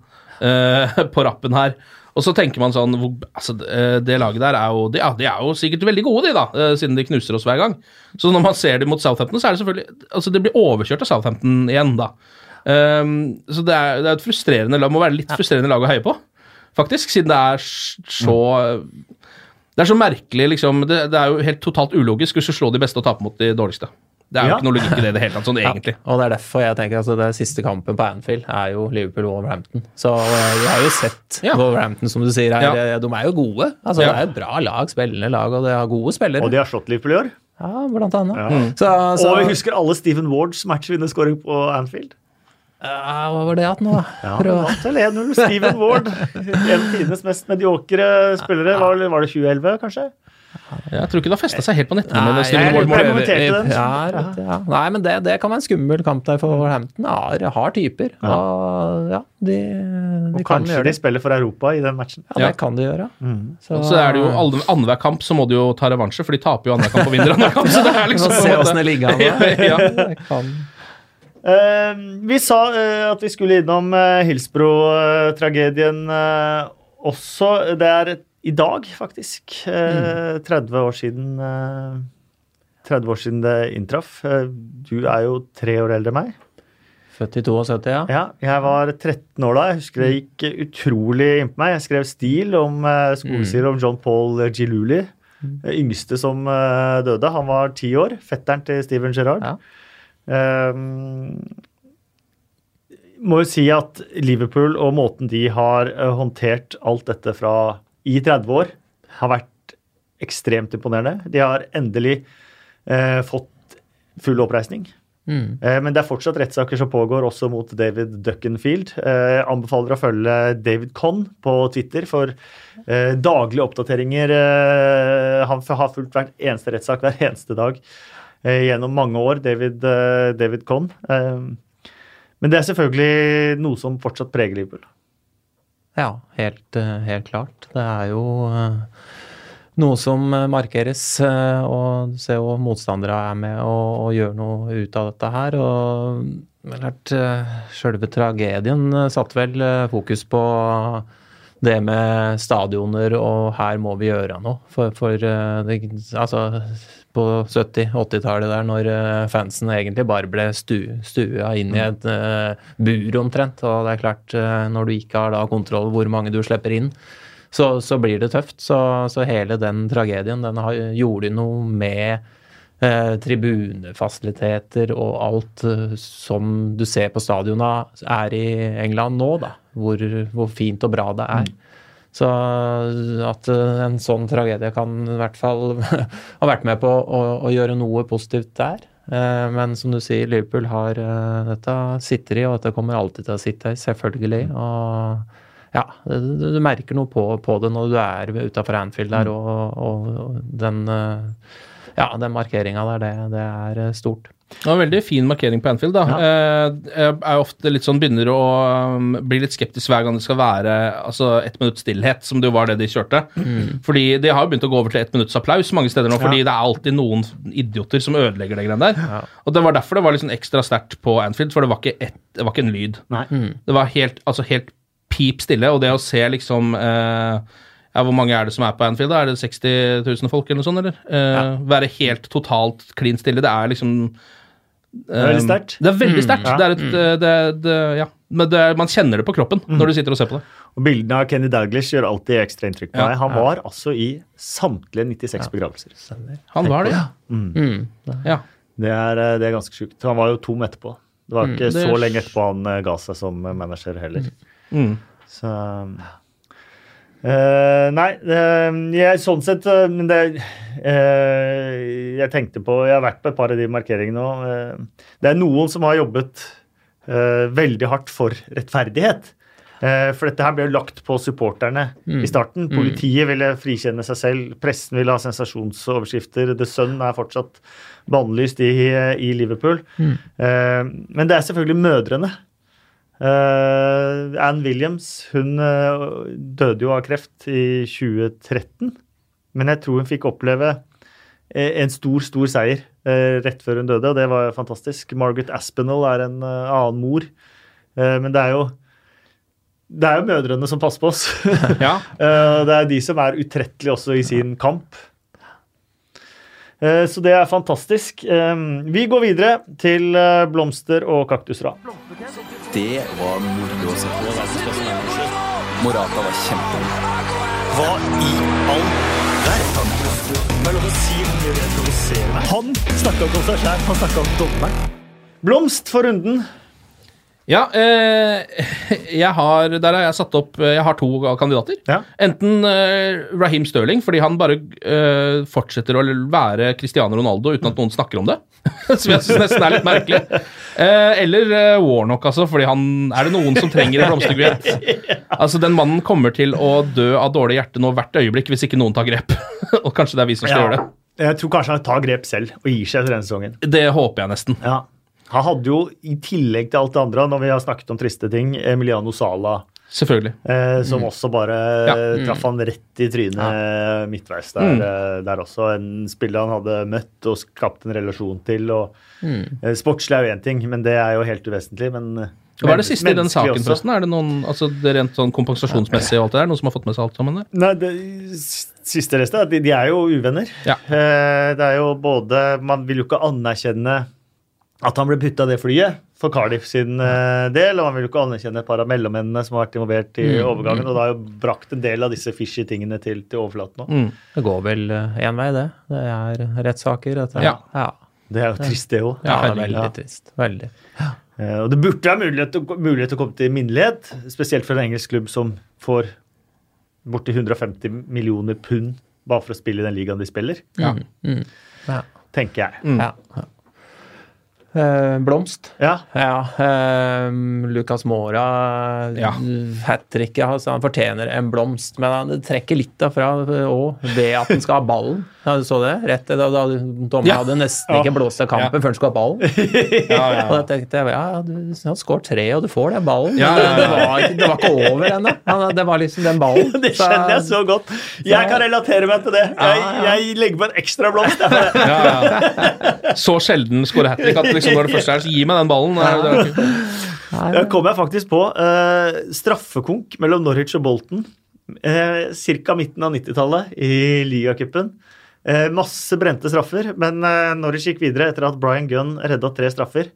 eh, på rappen her. Og så tenker man sånn hvor, altså, Det laget der er jo de, ja, de er jo sikkert veldig gode, de, da, siden de knuser oss hver gang. Så når man ser dem mot Southampton, så er det selvfølgelig altså Det blir overkjørt av Southampton igjen, da. Um, så det er, det er et frustrerende lag, må være litt frustrerende lag å heie på, faktisk, siden det er så Det er så merkelig, liksom. Det, det er jo helt totalt ulogisk hvis du slår de beste og taper mot de dårligste. Det er jo Ja. ikke noe logikk i det i det hele tatt, sånn egentlig. Og det er derfor jeg tenker altså det siste kampen på Anfield er jo Liverpool-Wolverhampton. Så eh, vi har jo sett Ja. Wolverhampton, som du sier her. Ja. eh, De er jo gode. Altså Ja. Det er et bra lag, spillende lag, og de har gode spillere. Og de har slått Liverpool i år. Ja, blant annet. Ja. Så, så, Og vi husker alle Stephen Wards matchvinnerskåring på Anfield. Ja, Hva var det igjen nå. Ja, vant vel 1-0. Steven Ward, en av tidenes mest mediokre spillere. Var, var det 2011, kanskje? Jeg tror ikke det har festa seg helt på nettene. Nei, jeg, jeg, jeg den. Ja, rett, ja. Nei, men det, det kan være en skummel kamp der for Hampton. Ja, har typer. Ja. Og ja, de, de Og kan kanskje de det. spiller for Europa i den matchen. Ja, Ja. det kan de gjøre. Så, Så er det jo alle- annenhver kamp så må de jo ta revansje, for de taper jo annenhver kamp og vinner annenhver kamp. Så det er liksom se åssen det ligger an. ja. Det kan. Eh, vi sa eh, at vi skulle innom uh, Hillsbro-tragedien eh, også. Det er i dag, faktisk. eh, 30 år siden eh, 30 år siden det inntraff. Eh, du er jo tre år eldre enn meg. Født i 72, ja. Ja, jeg var 13 år da. Jeg husker det gikk utrolig inn på meg. Jeg skrev stil om skolesider om John Paul Giluli. Den yngste som eh, døde. Han var ti år. Fetteren til Steven Gerrard. Ja. Um, må jo si at Liverpool og måten de har eh, håndtert alt dette fra i 30 år, har vært ekstremt imponerende. De har endelig eh, fått full oppreisning. Mm. Eh, Men det er fortsatt rettssaker som pågår, også mot David Duckenfield. Eh, anbefaler å følge David Conn på Twitter for eh, daglige oppdateringer. Eh, han har fulgt hver eneste rettssak hver eneste dag gjennom mange år, David, eh, David Conn. Eh, men det er selvfølgelig noe som fortsatt preger Liverpool. Ja, helt, eh, helt klart. Det er jo eh, noe som eh, markeres, eh, og du ser jo motstandere er med og, og gjør noe ut av dette her. Og eh, selve tragedien eh, satte vel eh, fokus på det med stadioner, og her må vi gjøre noe. For, for eh, det, altså, på 70-80-tallet der, når eh, fansen egentlig bare ble stu, stua inn i et uh, bur omtrent, og det er klart, uh, når du ikke har da kontroll hvor mange du slipper inn, så, så blir det tøft. Så, så hele den tragedien, den har, gjorde noe med eh, tribunefasiliteter og alt eh, som du ser på stadionene er i England nå, da. Hvor, hvor fint og bra det er. Så at eh, en sånn tragedie kan i hvert fall ha vært med på å, å gjøre noe positivt der. Eh, Men som du sier, Liverpool har eh, dette sitter i, og dette kommer alltid til å sitte i, selvfølgelig. Og ja, du, du merker noe på, på det når du er utafor Anfield der, og, og, og den eh, ja, den markeringa der, det, det er eh, stort. Det var en veldig fin markering på Anfield. da. Ja. Jeg er ofte litt sånn, begynner å um, bli litt skeptisk hver gang det skal være altså, ett minutts stillhet, som det jo var det de kjørte. Fordi De har jo begynt å gå over til ett minutts applaus mange steder nå, fordi det er alltid noen idioter som ødelegger det greiene der. Og Det var derfor det var sånn ekstra sterkt på Anfield, for det var ikke, et, det var ikke en lyd. Nei. Det var helt, altså helt pip stille, og det å se liksom eh, ja, Hvor mange er det som er på Anfield? da? Er det 60 000 folk, eller noe sånt? eller? Eh, Være helt totalt klin stille, det er liksom Det er veldig sterkt. Det er veldig sterkt. Ja. Det er et, eh, det, det, ja. Men det, er- man kjenner det på kroppen når du sitter og ser på det. Og Bildene av Kenny Douglas gjør alltid ekstra inntrykk på Ja. meg. Han var altså i samtlige 96 begravelser. Han var det, ja. Mm. ja. Det er, eh, det er ganske sjukt. Han var jo tom etterpå. Det var ikke det- så lenge etterpå han eh, ga seg som eh, manager heller. Mm. Så eh, Nei, uh, jeg, sånn sett Men det Jeg tenkte på Jeg har vært på et par av de markeringene eh, det er noen som har jobbet veldig hardt for rettferdighet. For dette her ble jo lagt på supporterne i starten. Politiet ville frikjenne seg selv. Pressen ville ha sensasjonsoverskrifter. The Sun er fortsatt bannlyst i, i Liverpool. Eh, Men det er selvfølgelig mødrene. Eh, Anne Williams hun uh, døde jo av kreft i 2013. Men jeg tror hun fikk oppleve eh, en stor, stor seier uh, rett før hun døde, og det var fantastisk. Margaret Aspinall er en annen mor. Eh, men det er jo det er jo mødrene som passer på oss. ja. Eh, Det er de som er utrettelige også i sin kamp. Eh, Så det er fantastisk. Vi går videre til blomster og kaktusran. Det var moro å se på. Morata var kjempegod. Hva i all verden? Er. Han snakka ikke om seg sjæl, han snakka om dommeren. Blomst for runden. Ja, eh, jeg har, der har jeg satt opp Jeg har to kandidater. Ja. Enten eh, Raheem Sterling, fordi han bare eh, fortsetter å være Cristiano Ronaldo uten at noen snakker om det. Som jeg syns nesten er litt merkelig. Eh, eller eh, Warnock, altså, fordi han Er det noen som trenger en blomsterkvitt? Altså, den mannen kommer til å dø av dårlig hjerte nå hvert øyeblikk hvis ikke noen tar grep. Og kanskje det er vi som skal gjøre det. Jeg tror kanskje han tar grep selv og gir seg etter denne sesongen. Det håper jeg nesten. Ja. Han hadde jo, i tillegg til alt det andre, når vi har snakket om triste ting, Emiliano Sala, Selvfølgelig. eh, som også bare Ja. mm. traff han rett i trynet ja. midtveis der, mm. der også. En spiller han hadde møtt og skapt en relasjon til. og eh, Sportslig er jo én ting, men det er jo helt uvesentlig. men eh, Hva er det siste i den saken, forresten? Er det noen, altså det rent sånn kompensasjonsmessig og alt det der? Noen som har fått med seg alt sammen der? Nei, det siste restet, er at de, de er jo uvenner. Ja. Eh, Det er jo både Man vil jo ikke anerkjenne at han ble putta det flyet for Cardiff sin eh, del, og han vil jo ikke anerkjenne et par av mellommennene som har vært involvert i overgangen, og det har jo brakt en del av disse fishy tingene til, til overflaten nå. Mm. Det går vel én vei, det. Det er rettssaker. Ja. ja. Det er jo trist, det òg. Ja, det er veldig ja. trist. Veldig. Eh, Og det burde være mulighet mulighet til å komme til minnelighet, spesielt for en engelsk klubb som får borti 150 millioner pund bare for å spille i den ligaen de spiller, Ja. Mm. Ja. tenker jeg. Mm. Ja. Eh, blomst. Ja. Ja, eh, Lucas Mora, Ja. hat trick. altså, han fortjener en blomst, men han trekker litt derfra òg, ved at han skal ha ballen. Ja, du så det? Rett da, da Dommeren Ja. hadde nesten ikke blåst av kampen Ja. før han skulle ha ballen. Ja, ja, Og da tenkte jeg ja, du har skåret tre, og du får den ballen. Ja, Men ja, det, det, var ikke, det var ikke over ennå. Han- Det var liksom den ballen. Det kjenner jeg så godt. Jeg kan relatere meg til det. Jeg, jeg legger på en ekstra blomst. jeg, for det. Ja, ja. Så sjelden skårer hat trick at liksom når det første er, så gi meg den ballen. Det det er- Da kom jeg faktisk på uh, straffekonk mellom Norwich og Bolton. Uh, Ca. midten av 90-tallet i ligacupen. Uh, masse brente straffer, men uh, Norwich gikk videre etter at Brian Gunn redda tre straffer.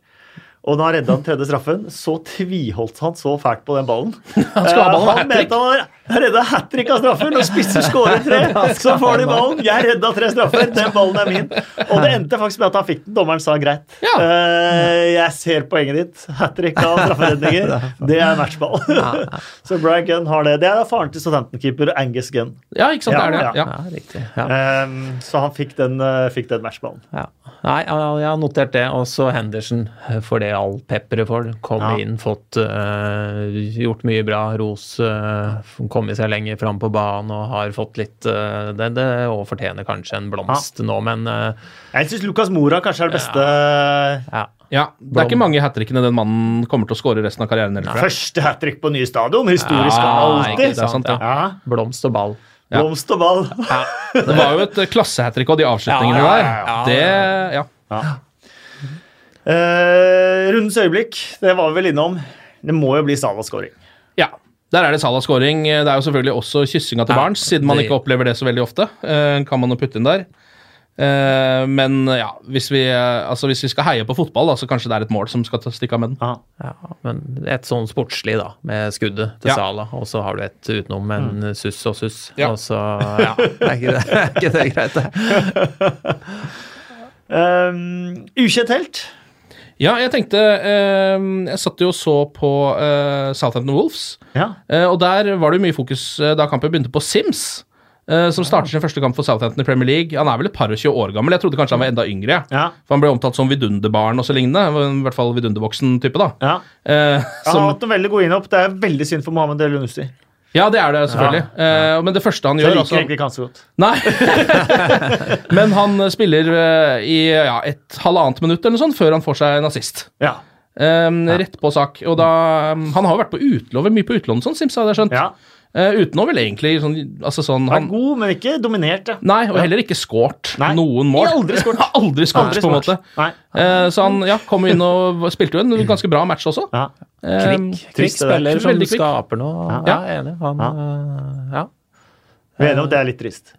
Og da han redda den tredje straffen, så tviholdt han så fælt på den ballen. Han, ha ballen han mente han redda hat trick av straffer. Når spisser skårer tre, så får de ballen. Jeg redda tre straffer, den ballen er min. Og det endte faktisk med at han fikk den. Dommeren sa greit. Ja. Eh, jeg ser poenget ditt. Hat trick av strafferedninger. Det er matchball. så Brian Gunn har det. Det er faren til Southampton-keeper Angus Gunn. Ja, ikke sant. Det er det. Ja, riktig. Um, så han fikk den, uh, fikk den matchballen. Ja. Nei, jeg har notert det. Og så Henderson, for det all pepperet for. Kom Ja. inn, fått uh, gjort mye bra. Ros. Uh, kommet seg lenger fram på banen og har fått litt uh, det, det og fortjener kanskje en blomst nå, men Jeg syns Lukas Mora kanskje er det beste ja. Ja, Det er ikke mange hat trickene den mannen kommer til å skåre resten av karrieren. Eller, første hat trick på nye stadion. Historisk Ja, alltid. Det er sant, det. Ja. Blomst og ball. Ja. Blomst og ball. Det var jo et eh, klassehat trick og de avslutningene Ja, ja, der. ja, ja. Det, ja. Eh, rundens øyeblikk, det var vi vel innom. Det må jo bli Salah-skåring. ja. Der er det Salah-skåring. Det er jo selvfølgelig også kyssinga til Ja, barns, siden man det- ikke opplever det så veldig ofte. Eh, kan man jo putte inn der. Eh, men ja, hvis vi, eh, altså, hvis vi skal heie på fotball, da, så kanskje det er et mål som skal ta- stikke av med den. Ja. Ja, men et sånn sportslig, da, med skuddet til Ja. Sala, og så har du et utenom med en suss og suss. Ja. Og så, ja, er ikke det, er ikke det greit, det? Um, ukjent helt. Ja, jeg tenkte eh, Jeg satt jo og så på eh, Southampton Wolves. Ja. Eh, og der var det jo mye fokus eh, da kampen begynte på Sims, eh, som starter sin første kamp for Southampton i Premier League. Han er vel et par og 20 år gammel, jeg trodde kanskje han var enda yngre. Ja. For han ble omtalt som vidunderbarn og så lignende. I hvert fall vidundervoksen-type, da. ja. Eh, han har hatt noen veldig gode innhopp. Det er veldig synd for Mohammed El. Ja, det er det selvfølgelig. Eh, men det første han Jeg gjør liker altså, egentlig ikke han så godt. Nei. men han spiller eh, i ja, et halvannet minutt eller noe sånt før han får seg en assist. Ja. Eh, Rett på sak. Og da Han har jo vært på utlån, mye på utlån sånn, Sims, hadde jeg skjønt. ja. Uh, utenom vel egentlig sånn, altså sånn Han er god, men ikke dominert. Ja. Nei, og heller ikke scoret noen mål. Aldri scoret. aldri scoret, Aldri på en måte. Nei. Eh, så han ja, kom inn og spilte jo en ganske bra match også. Ja. Eh, Kvikk, der. spiller som kvikk. skaper noe. Ja, Ja. jeg er enig. Han, ja. Vi er enige om at det er litt trist.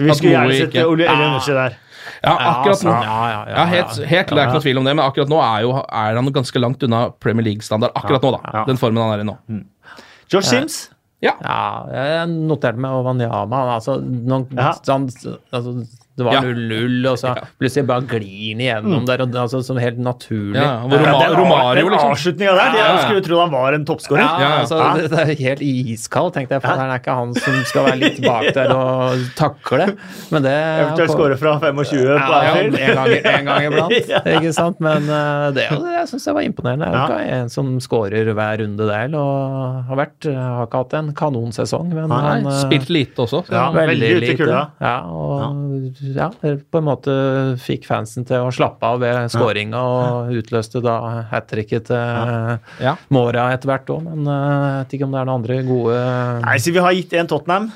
Vi skulle gjerne sett Ole Ja. Elionussi der. Ja, akkurat nå. Ja, ja, ja, Ja, helt, ja. helt, det er ikke noe tvil om det, men akkurat nå er, jo, er han ganske langt unna Premier League-standard. Akkurat nå, da. Ja. Den formen han er i nå. George Sims. Ja. Ja, jeg noterte meg Ovanyama. Altså, noen, Ja. sånn, altså, det var Ja. 0-0, og så Ja. plutselig bare glir han igjennom der, og, altså, som helt naturlig. Ja, Ja, Roma, den, Romario, liksom. avslutninga der, Ja, ja, ja. jeg skulle tro han var en toppskårer. Ja, Ja, altså, ja. Det, det er helt iskald, tenkte jeg. For det er ikke han som skal være litt bak der og takle. Men det Eventuelt skåre fra 25 på ja, ja, en, gang, en gang iblant, Ja. ikke sant? Men eh, det, det syns jeg var imponerende. Det er ikke en som skårer hver runde der, og har, vært, har ikke hatt en kanonsesong, men Nei, han, eh, Spilt lite også. Ja. veldig veldig, lite. kulda. Ja, og ja. på en måte fikk fansen til å slappe av ved skåringa, og utløste da hat tricket til. Mora etter hvert òg, men eh, jeg vet ikke om det er noen andre gode Nei, så vi har gitt en Tottenham,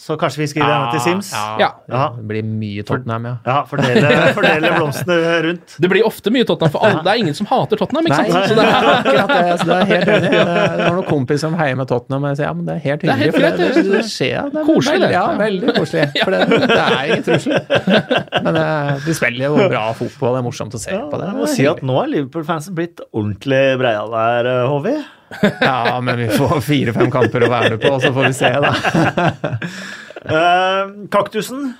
så kanskje vi skriver denne til Sims. Ja, Ja. Det blir mye Tottenham, ja. Ja, fordele, fordele blomstene rundt. Det blir ofte mye Tottenham, for alle, det er ingen som hater Tottenham. ikke Nei, sant? Så det det er er, akkurat det. Så det er helt enig. Jeg har noen kompiser som heier med Tottenham, og jeg sier ja, men det er helt er hyggelig. helt for greit, det, det. det, det skjer. Det er Koselig, veldig. Ja, veldig koselig. For det, det er ingen trussel. Men eh, de spiller jo bra fotball, det er morsomt å se Ja, på det. jeg må si at nå er Liverpool-fansen blitt ordentlig breiale der, eh, Håvi. Ja, men vi får fire-fem kamper å være med på, så får vi se, da. uh, kaktusen.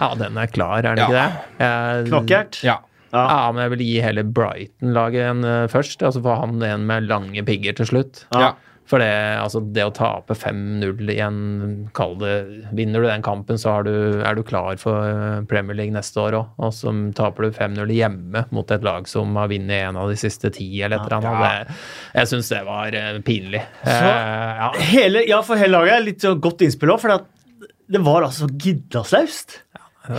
Ja, den er klar, er den Ja. ikke det? Jeg- Knockout. ja. Ja, men jeg vil gi hele Brighton-laget en eh, først. Altså få han en med lange pigger til slutt. Ja. For det, altså, det å tape 5-0 i en Kall det Vinner du den kampen, så du, er du klar for eh, Premier League neste år òg. Og så taper du 5-0 hjemme mot et lag som har vunnet en av de siste ti, eller et eller annet. Det, jeg syns det var pinlig. pinlig. Eh, ja. Hele, ja, for hele laget er litt så godt innspill òg, for det var altså giddaslaust.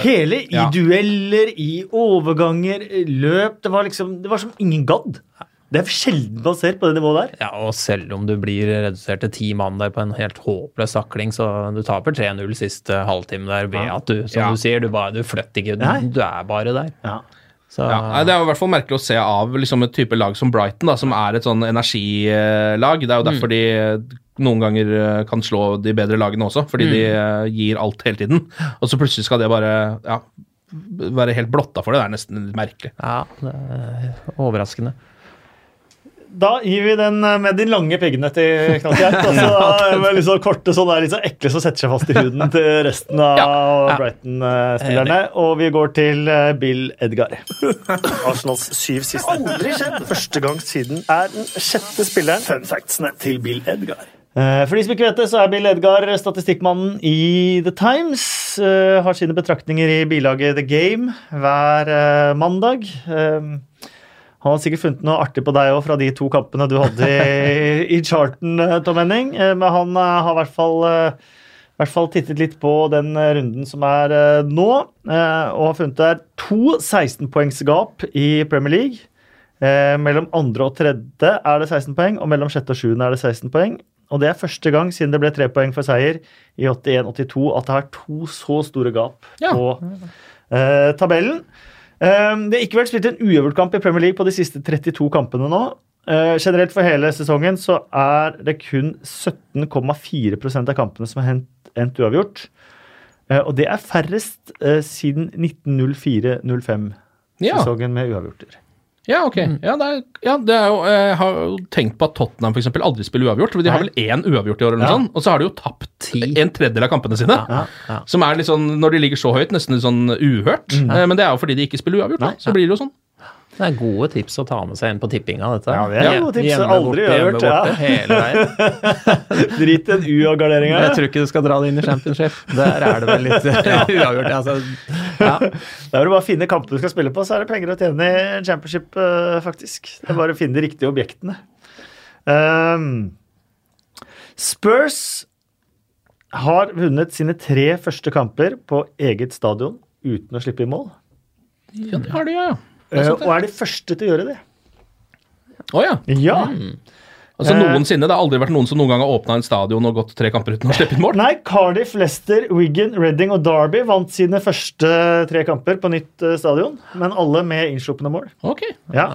Hele i Ja. dueller, i overganger, løp Det var liksom, det var som ingen gadd. Det er sjelden man ser på det nivået der. Ja, og selv om du blir redusert til ti mann der på en helt håpløs takling, så du taper 3-0 siste halvtime der ved Ja. at du, som Ja. du sier, du, bare, du flytter ikke, du, du er bare der. Ja. Så, Ja, Det er jo i hvert fall merkelig å se av liksom et type lag som Brighton, da, som er et sånn energilag. Det er jo derfor de noen ganger eh, kan slå de bedre lagene også, fordi de eh, gir alt hele tiden. Og så plutselig skal det bare ja, være helt blotta for det. Det er nesten merkelig. ja, det er overraskende. Da gir vi den eh, med de lange piggene til Knallkjert. Og så med litt sånn korte, sånn der, litt så ekle som setter seg fast i huden til resten av Ja, ja. Brighton-spillerne. Og vi går til eh, Bill Edgar. Arsenals syv siste. Aldri skjedd! Første gang siden er den sjette spilleren. Fun factsene til Bill Edgar. Eh, For de som ikke vet det, så er Bill Edgar statistikkmannen i The Times. eh, Har sine betraktninger i bilaget The Game hver eh, mandag. Han har sikkert funnet noe artig på deg òg fra de to kampene du hadde i, i charten, eh, Tom Henning. Eh, Men han eh, har i hvert fall, i hvert fall tittet litt på den runden som er nå, og har funnet det er to 16-poengsgap i Premier League. Mellom andre og tredje er det 16 poeng, og mellom sjette og sjuende er det 16 poeng. Og det er første gang siden det ble tre poeng for seier i 81-82 at det er to så store gap Ja. på eh, tabellen. Eh, det har ikke vært spilt en uøvert kamp i Premier League på de siste 32 kampene nå. Eh, generelt for hele sesongen så er det kun 17,4% av kampene som har endt uavgjort. Eh, og det er færrest eh, siden 1904-05, Ja, sesongen med uavgjorter. Ja ok. Ja, det er, ja, det er jo, jeg har jo tenkt på at Tottenham for eksempel, aldri spiller uavgjort. for De har vel én uavgjort i år, eller noe Ja. sånt, og så har de jo tapt en tredjedel av kampene sine. Som er litt sånn, når de ligger så høyt, nesten litt sånn uhørt. Eh, Men det er jo fordi de ikke spiller uavgjort. Så blir det jo sånn. Det er gode tips å ta med seg inn på tippinga, dette. Ja, det er gode tips. Hjemme Aldri borte, hjemme uavgjort, ja. hele veien. Drit en U av garderinga. Jeg tror ikke du skal dra det inn i championship. Der er det vel litt uavgjort. Altså, ja. Da er det bare å finne kampene du skal spille på, så er det penger å tjene i championship, eh, faktisk. Det er bare å finne de riktige objektene. Um, Spurs har vunnet sine tre første kamper på eget stadion uten å slippe i mål. Ja, det har de, ja. Eh, og er de første til å gjøre det. Å ja. Ja. Altså Eh. Noensinne. Det har aldri vært noen som noen gang har åpna en stadion og gått tre kamper uten å slippe inn mål. Nei, Cardiff, Leicester, Wigan, Reading og Derby vant sine første tre kamper på nytt eh, stadion, men alle med innslupne mål. Ok, Ja.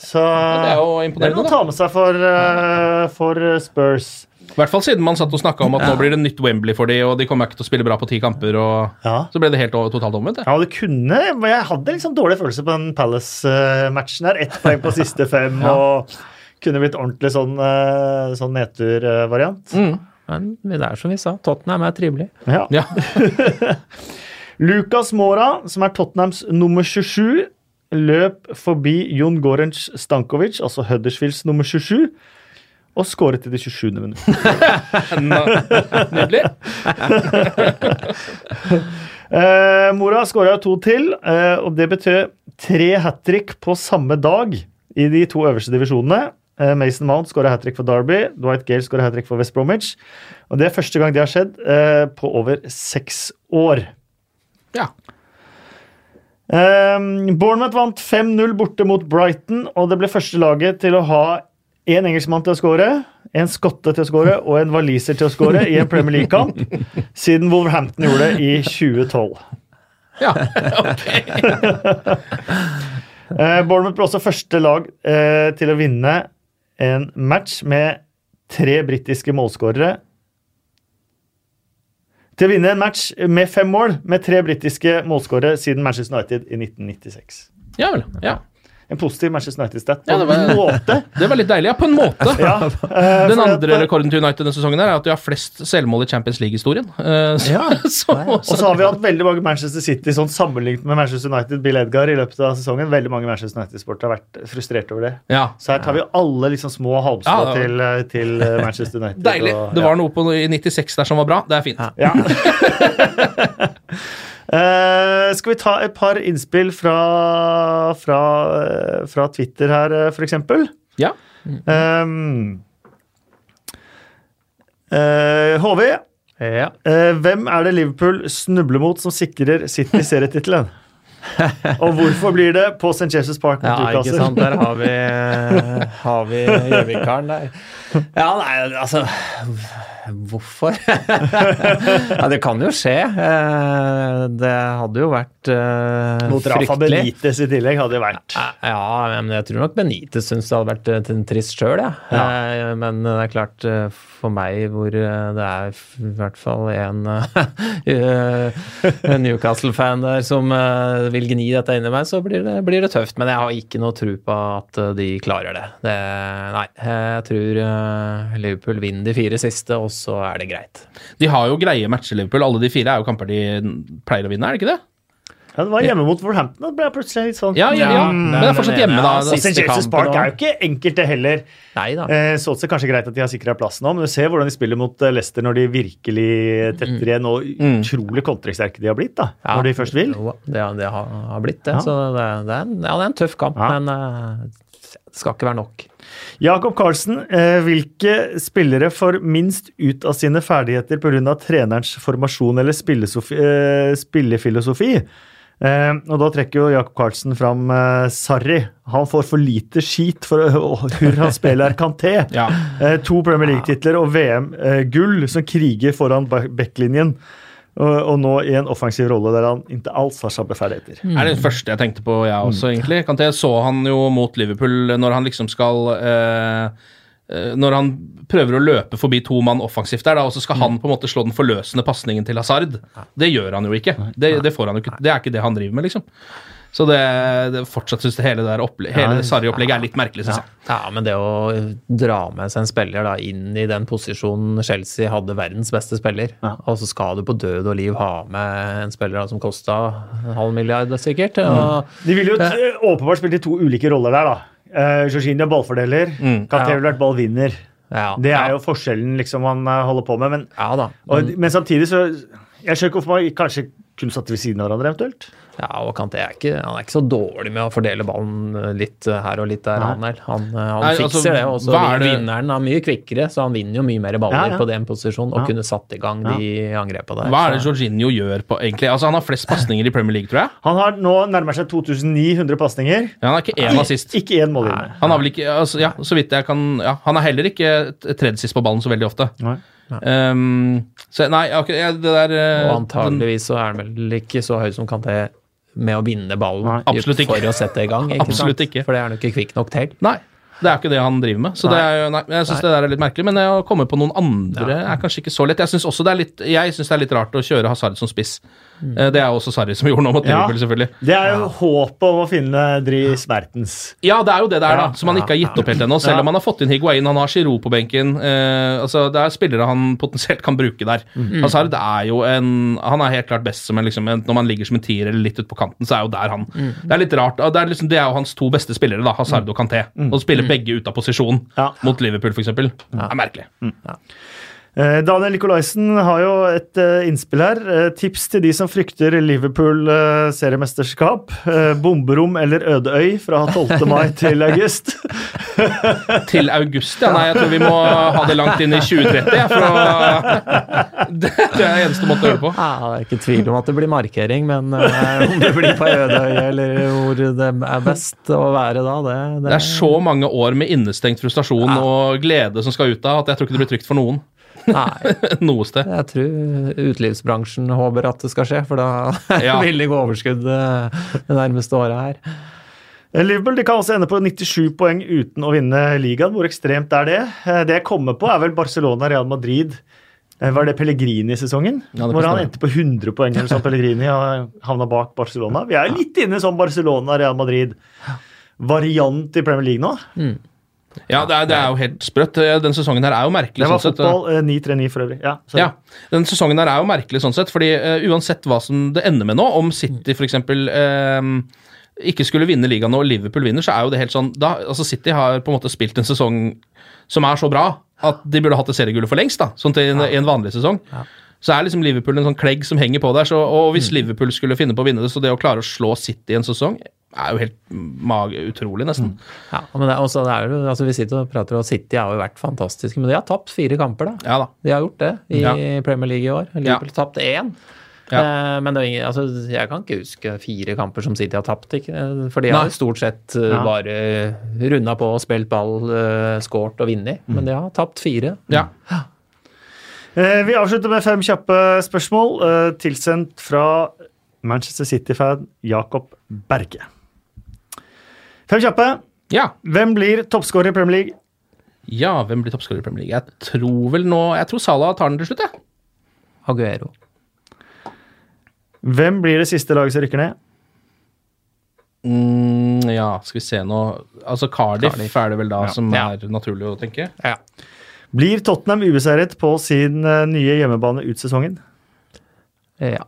Så Det er jo imponerende, det er noe å ta med seg for, for Spurs. I hvert fall siden man satt og snakka om at nå blir det nytt Wembley for de, og de kommer ikke til å spille bra på ti kamper, og Ja. så ble det helt totalt omvendt. det. Ja, det kunne men Jeg hadde liksom dårlig følelse på den Palace-matchen her. Ett poeng på siste fem, og kunne blitt ordentlig sånn, eh, sånn nedtur-variant. Mm. Men det er som vi sa, Tottenham er trivelig. Ja. Ja. Lucas Mora, som er Tottenhams nummer 27, løp forbi Jon Gorenc Stankovic, altså Huddersfields nummer 27, og skåret i det 27. minutt. Nydelig. Eh, Mora skåra to til, eh, og det betød tre hat trick på samme dag i de to øverste divisjonene. Eh, Mason Mount skåra hat trick for Derby, Dwight Gale skåra hat trick for West Bromwich. Og det er første gang det har skjedd eh, på over seks år. Ja. Um, Bournemouth vant 5-0 borte mot Brighton, og det ble første laget til å ha én engelskmann til å skåre, en skotte til å skåre og en waliser til å skåre i en Premier League-kamp siden Wolverhampton gjorde det i 2012. ja. ok. Bournemouth ble også første lag eh, til å vinne en match med tre britiske målskårere. Til å vinne en match med fem mål med tre britiske målskårere siden Manchester United i 1996. ja vel. Ja. En positiv Manchester United-stat på Ja, det var- en måte. Det var litt deilig, ja, på en måte. Ja, Den andre at- rekorden til United denne sesongen er at de har flest selvmål i Champions League-historien. Eh, Ja. Og så har vi hatt veldig mange Manchester City sånn sammenlignet med Manchester United, Bill Edgar, i løpet av sesongen. Veldig mange Manchester United-sportere har vært frustrert over det. ja. Så her tar vi alle liksom små halmstrå til, eh, til eh, Manchester United. Deilig. og- Det var noe på i 96 der som var bra. Det er fint. Ja. Eh, skal vi ta et par innspill fra, fra, eh, fra Twitter her, eh, for eksempel? Ja. Um, uh, HV, Ja. Uh, hvem er det Liverpool snubler mot som sikrer City serietittelen? Og hvorfor blir det på St. James' Park mot Ja, ikke sant. Der har vi, har vi Gjøvikaren der. Ja, nei, altså Hvorfor? ja, det kan jo skje. Eh, Det hadde jo vært fryktelig. Mot Rafa. Benitez i tillegg hadde det vært. Ja, men jeg tror nok Benitez syns det hadde vært eh, en trist sjøl, ja. Ja. Men det er klart, eh, for meg hvor eh, det er i hvert fall en eh, Newcastle-fan der som eh, vil gni dette inn i meg, så blir det, blir det tøft. Men jeg har ikke noe tro på at eh, de klarer det. det nei, jeg tror eh, Liverpool vinner de fire siste, og så er det greit. De har jo greie matcher, Liverpool. Alle de fire er jo kamper de pleier å vinne, er det ikke det? Ja, det var hjemme mot Wolverhampton. Det ble plutselig litt sånn Ja, ja, ja. Men det er fortsatt hjemme, da. Ja, St. James' Park er jo ikke enkelt, det heller. Nei da. Eh, så det er kanskje greit at de har sikra plassen nå, men du ser hvordan de spiller mot eh, Leicester når de virkelig tetter igjen, og utrolig kontringssterke de har blitt, da, Ja. når de først vil. Jo, Det, det har, har blitt det. Ja. Så det, det, er en, ja, det er en tøff kamp, Ja. men eh, det skal ikke være nok. Jakob Carlsen, eh, hvilke spillere får minst ut av sine ferdigheter pga. trenerens formasjon eller eh, spillefilosofi? Eh, og da trekker jo Jakob Karlsen fram Sarri. Han får for lite skit for hvor han spiller Kanté. Ja. To Premier League-titler og VM-gull som kriger foran ba- backlinjen. Og, nå i en offensiv rolle der han ikke alls har samme ferdigheter. er det første jeg tenkte på, jeg også, egentlig. Kanté så han jo mot Liverpool når han liksom skal eh, eh, Når han prøver å løpe forbi to mann offensivt der, da, og så skal han på en måte slå den forløsende pasningen til Hazard. Det gjør han jo ikke. Det, det, får han jo ikke. det er ikke det han driver med, liksom. Så det, det fortsatt synes jeg hele, det opple- hele det Sarri-opplegget er litt merkelig, synes jeg. Ja, men det å dra med seg en spiller da inn i den posisjonen Chelsea hadde verdens beste spiller, og så skal du på død og liv ha med en spiller da, som kosta en halv milliard, sikkert. Og, De ville jo eh, åpenbart spille i to ulike roller der, da. Uh, Jorginho er ballfordeler. Mm. Ja. ville vært ballvinner. ja, Det er ja, jo forskjellen liksom han eh, holder på med. Men, Ja da. og, men samtidig så Jeg skjønner ikke hvorfor man kanskje kunne satt ved siden av hverandre, eventuelt. Ja, og Kanté er ikke, han er ikke så dårlig med å fordele ballen eh, litt eh, her og litt der, han. Han, eh, han Nei, fikser altså, det, og så vinneren er er mye kvikkere, så han vinner jo mye mer baller Ja, ja. på den posisjonen, og Ja. kunne satt i gang de angrepene der. Hva er det Jorginho gjør på egentlig? Altså Han har flest pasninger i Premier League, tror jeg. Han har nå nærmer seg 2900 pasninger. Ja, han er ikke én assist. Ikke én målgivende. Han har vel ikke altså, Ja, så vidt jeg kan ja, Han er heller ikke tredje sist på ballen så veldig ofte. Nei. Um, så nei, akkurat det der Og antageligvis så er han vel ikke så høy som Kanté med å vinne ballen Nei, absolutt ikke. for å sette i gang. Ikke Absolutt sant? ikke. For det er han jo ikke kvikk nok til. Nei, det er jo ikke det han driver med. Så det er jo, nei, jeg syns det der er litt merkelig. Men å komme på noen andre er kanskje ikke så lett. Jeg syns også det er litt Jeg synes det er litt rart å kjøre Hazard som spiss. Eh, Det er også Sarri som gjorde noe mot Ja. Liverpool, selvfølgelig. Det er jo håpet om å finne Dries Mertens. Ja, det er jo det det er, da. Som han ikke har gitt opp helt ennå. Selv Ja. om han har fått inn Higuain, han har Giroud på benken. Eh, altså, Det er spillere han potensielt kan bruke der. Hazard er jo en Han er helt klart best som en, liksom, en Når man ligger som en tier eller litt ute på kanten, så er jo der han Det er litt rart. Det er, liksom, det er jo hans to beste spillere, da, Hazard og Kanté. Å spille begge ute av posisjon Ja. mot Liverpool, f.eks., eksempel er merkelig. Eh, Daniel Nikolaisen har jo et eh, innspill her. Eh, tips til de som frykter Liverpool eh, seriemesterskap. Eh, bomberom eller ødeøy fra 12. mai til august. Til august, ja. Nei, jeg tror vi må ha det langt inn i 2030. For å, det, det er det eneste måte å øve på. Ja, det er ikke tvil om at det blir markering, men eh, om det blir på Ødøy eller hvor det er best å være da, det, Det er så mange år med innestengt frustrasjon og glede som skal ut av, at jeg tror ikke det blir trygt for noen. Nei, Noe sted. jeg tror utelivsbransjen håper at det skal skje, for da Ja. vil de gå overskudd eh, det nærmeste året her. Eh, Liverpool de kan også ende på 97 poeng uten å vinne ligaen. Hvor ekstremt er det? Eh, Det jeg kommer på, er vel Barcelona-Real Madrid. Var det Pellegrini-sesongen? Ja, hvor han endte på 100 poeng eller sånn. Pellegrini havna bak Barcelona. Vi er litt inne som Barcelona-Real Madrid. variant i Premier League nå. Ja, det er, det er jo helt sprøtt. Eh, Den sesongen her er jo merkelig. Det var sånn fotball eh, 9-3-9 for øvrig. Ja. Ja, den sesongen her er jo merkelig sånn sett, fordi uh, uansett hva som det ender med nå, om City f.eks. Uh, ikke skulle vinne ligaen og Liverpool vinner, så er jo det helt sånn da, altså City har på en måte spilt en sesong som er så bra at de burde hatt det seriegullet for lengst, da, sånn til en, ja. en vanlig sesong. Så er liksom Liverpool en sånn klegg som henger på der, så, og hvis Liverpool skulle finne på å vinne det, så det å klare å slå City i en sesong er jo helt mage utrolig, nesten. Ja, men det også, det er jo, altså Vi sitter og prater, og City har jo vært fantastiske, men de har tapt fire kamper, da. Ja da. De har gjort det i Ja. Premier League i år. Liverpool tapte én. Ja. Eh, men det er ingen, altså, jeg kan ikke huske fire kamper som City har tapt. Ikke? Eh, For de har Nei. jo stort sett eh, Ja. bare runda på og spilt ball, uh, skåret og vunnet. Men de har tapt fire. Ja. Eh, vi avslutter med fem kjappe spørsmål, eh, tilsendt fra Manchester City-fan Jakob Berge. Fem kjappe. ja. Hvem blir toppskårer i Premier League? Ja, hvem blir toppskårer i Premier League? Jeg tror vel nå Jeg tror Salah tar den til slutt, jeg. Aguero. Hvem blir det siste laget som rykker ned? Mm, ja, skal vi se nå Altså Cardiff, Cardiff. er det vel da Ja. som Ja. er naturlig å tenke? Ja. Blir Tottenham ubeseiret på sin eh, nye hjemmebane ut sesongen? ja.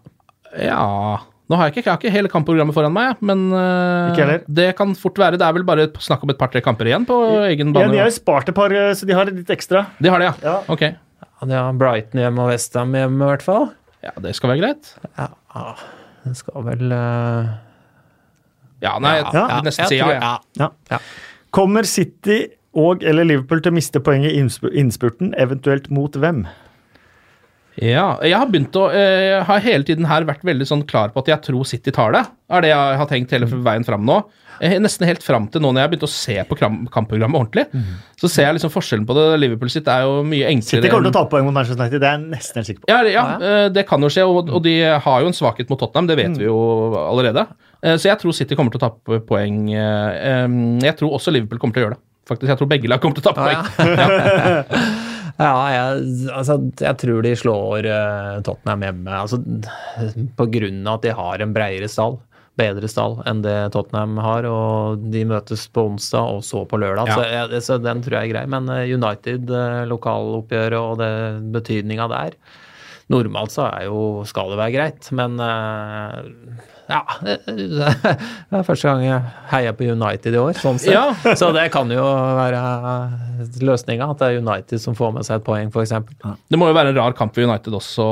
Ja Nå har jeg ikke, jeg har ikke hele kampprogrammet foran meg, men uh, det kan fort være. Det er vel bare snakk om et par-tre kamper igjen på egen bane? Ja, de har jo spart et par, eh, så de har litt ekstra. De har det, ja. Ja. Ok. Ja, De har Brighton hjemme og Westham hjemme, i hvert fall. Ja, det skal være greit. Ja, det skal vel uh... Ja, nei, Ja. nesten jeg si ja. tror- ja. Ja. Ja. Kommer City og eller Liverpool til å miste poenget i innspurten, eventuelt mot hvem? Ja, jeg har begynt å eh, Jeg har hele tiden her vært veldig sånn klar på at jeg tror City tar det. Er det jeg har tenkt hele veien fram nå. Nesten helt fram til nå når jeg har begynt å se på kampprogrammet ordentlig. Så ser jeg liksom forskjellen på det. Liverpool sitt er jo mye enklere City kommer til å ta poeng mot Manchester United, det er jeg nesten helt sikker på. Ja, ja, Ja, eh, det kan jo skje, og, og de har jo en svakhet mot Tottenham, det vet vi jo allerede. Eh, Så jeg tror City kommer til å tape poeng. Jeg tror også Liverpool kommer til å gjøre det. Faktisk, Jeg tror begge lag kommer til å tape poeng. Ja, jeg, altså, jeg tror de slår eh, Tottenham hjemme. Altså, på grunn av at de har en bredere stall. Bedre stall enn det Tottenham har, og de møtes på onsdag og så på lørdag. Ja. Så, jeg, så den tror jeg er grei. Men eh, United, eh, lokaloppgjøret og det betydninga der Normalt så er jo, skal det være greit, men ja Det er første gang jeg heier på United i år, sånn sett. Ja. Så det kan jo være løsninga, at det er United som får med seg et poeng, f.eks. Det må jo være en rar kamp for United også,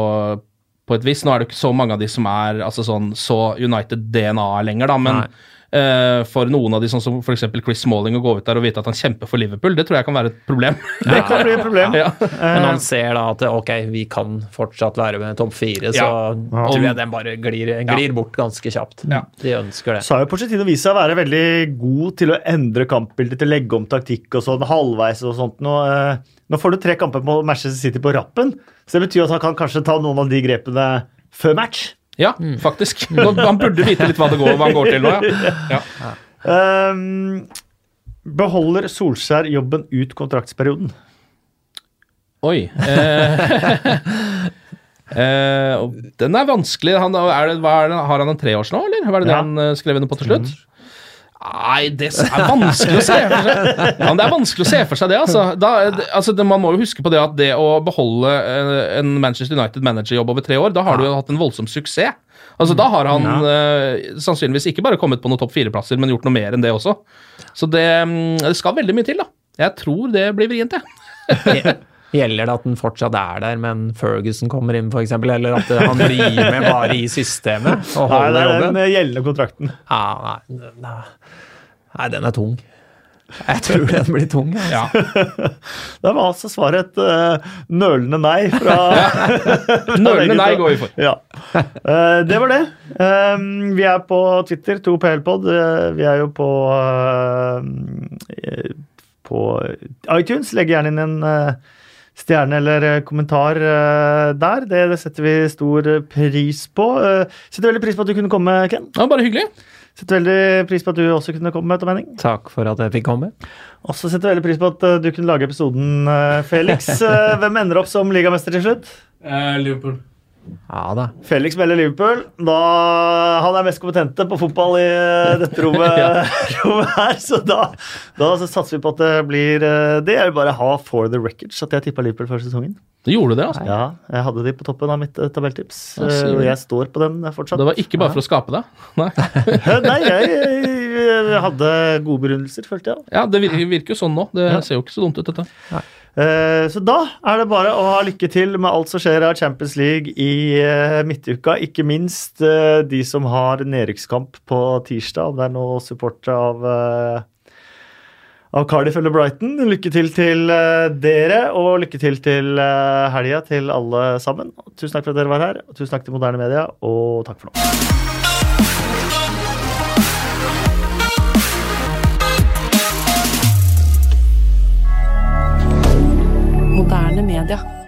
på et vis. Nå er det ikke så mange av de som er altså sånn, så United-DNA lenger, da, men Nei. Eh, for noen av de, sånn som f.eks. Chris Smalling, å gå ut der og vite at han kjemper for Liverpool, det tror jeg kan være et problem. Det kan bli et problem. ja. Men han ser da at ok, vi kan fortsatt være med topp fire, så Ja. tror jeg den bare glir, glir bort ganske kjapt. Ja. De ønsker det. Så har jo Porcetino vist seg å være veldig god til å endre kampbildet, til å legge om taktikk og sånn halvveis og sånt. Nå, eh, nå får du tre kamper på Manchester City på rappen, så det betyr at han kan kanskje ta noen av de grepene før match. Ja, faktisk. Man han burde vite litt hva det går, hva han går til nå, ja. ja. Um, beholder Solskjær jobben ut kontraktsperioden? Oi. Eh, eh, den er vanskelig. Han, er det, hva er det, har han en treårs nå, eller? Var det det Ja. han eh, skrev under på til slutt? Nei, det er vanskelig å se for seg. Ja, det er vanskelig å se for seg det, altså. Da, altså det, man må jo huske på det at det å beholde eh, en Manchester United-managerjobb over tre år, da har du jo hatt en voldsom suksess. Altså Da har han eh, sannsynligvis ikke bare kommet på noen topp fire-plasser, men gjort noe mer enn det også. Så det, mm, det skal veldig mye til, da. Jeg tror det blir vrient, jeg. Gjelder det at den fortsatt er der, men Ferguson kommer inn, f.eks., eller at han blir med bare i systemet og Nei, det holder er den jobben? eh, gjeldende kontrakten. Ja, nei, nei, nei, den er tung. Jeg tror den blir tung. Altså. Ja. Det var altså svaret et uh, nølende nei fra Nølende nei går vi for. Ja. Uh, det var det. Eh, vi er på Twitter, 2PL-pod. Eh, vi er jo på uh, på iTunes. Legg gjerne inn en stjerne eller eh, kommentar eh, der. Det, det setter vi stor pris på. Eh, setter veldig pris på at du kunne komme, Ken. Ja, bare hyggelig. Setter veldig pris på at du også kunne komme, Tom Henning. Takk for at jeg fikk komme. Også setter veldig pris på at du kunne lage episoden, Felix. Hvem ender opp som ligamester til slutt? Liverpool. Ja da. Felix melder Liverpool. Da, han er mest kompetente på fotball i eh, dette rommet, rommet her, så da, da så satser vi på at det blir eh, det. Jeg vil bare ha for the records at jeg tippa Liverpool før sesongen. Det gjorde det, altså. Ja, Jeg hadde de på toppen av mitt eh, tabelltips, og jeg står på den fortsatt. Det var ikke bare for å skape deg. Nei. Nei, jeg, jeg hadde gode begrunnelser, følte jeg. Ja, det virker, jo sånn nå. Det ser jo ikke så dumt ut, dette. Eh, Så da er det bare å ha lykke til med alt som skjer av Champions League i eh, midtuka. Ikke minst eh, de som har nedrykkskamp på tirsdag, om det er noen supportere av eh, av Cardiff eller Brighton. Lykke til til eh, dere, og lykke til til helga til alle sammen. Tusen takk for at dere var her. Tusen takk til Moderne Media, og takk for nå. Insider.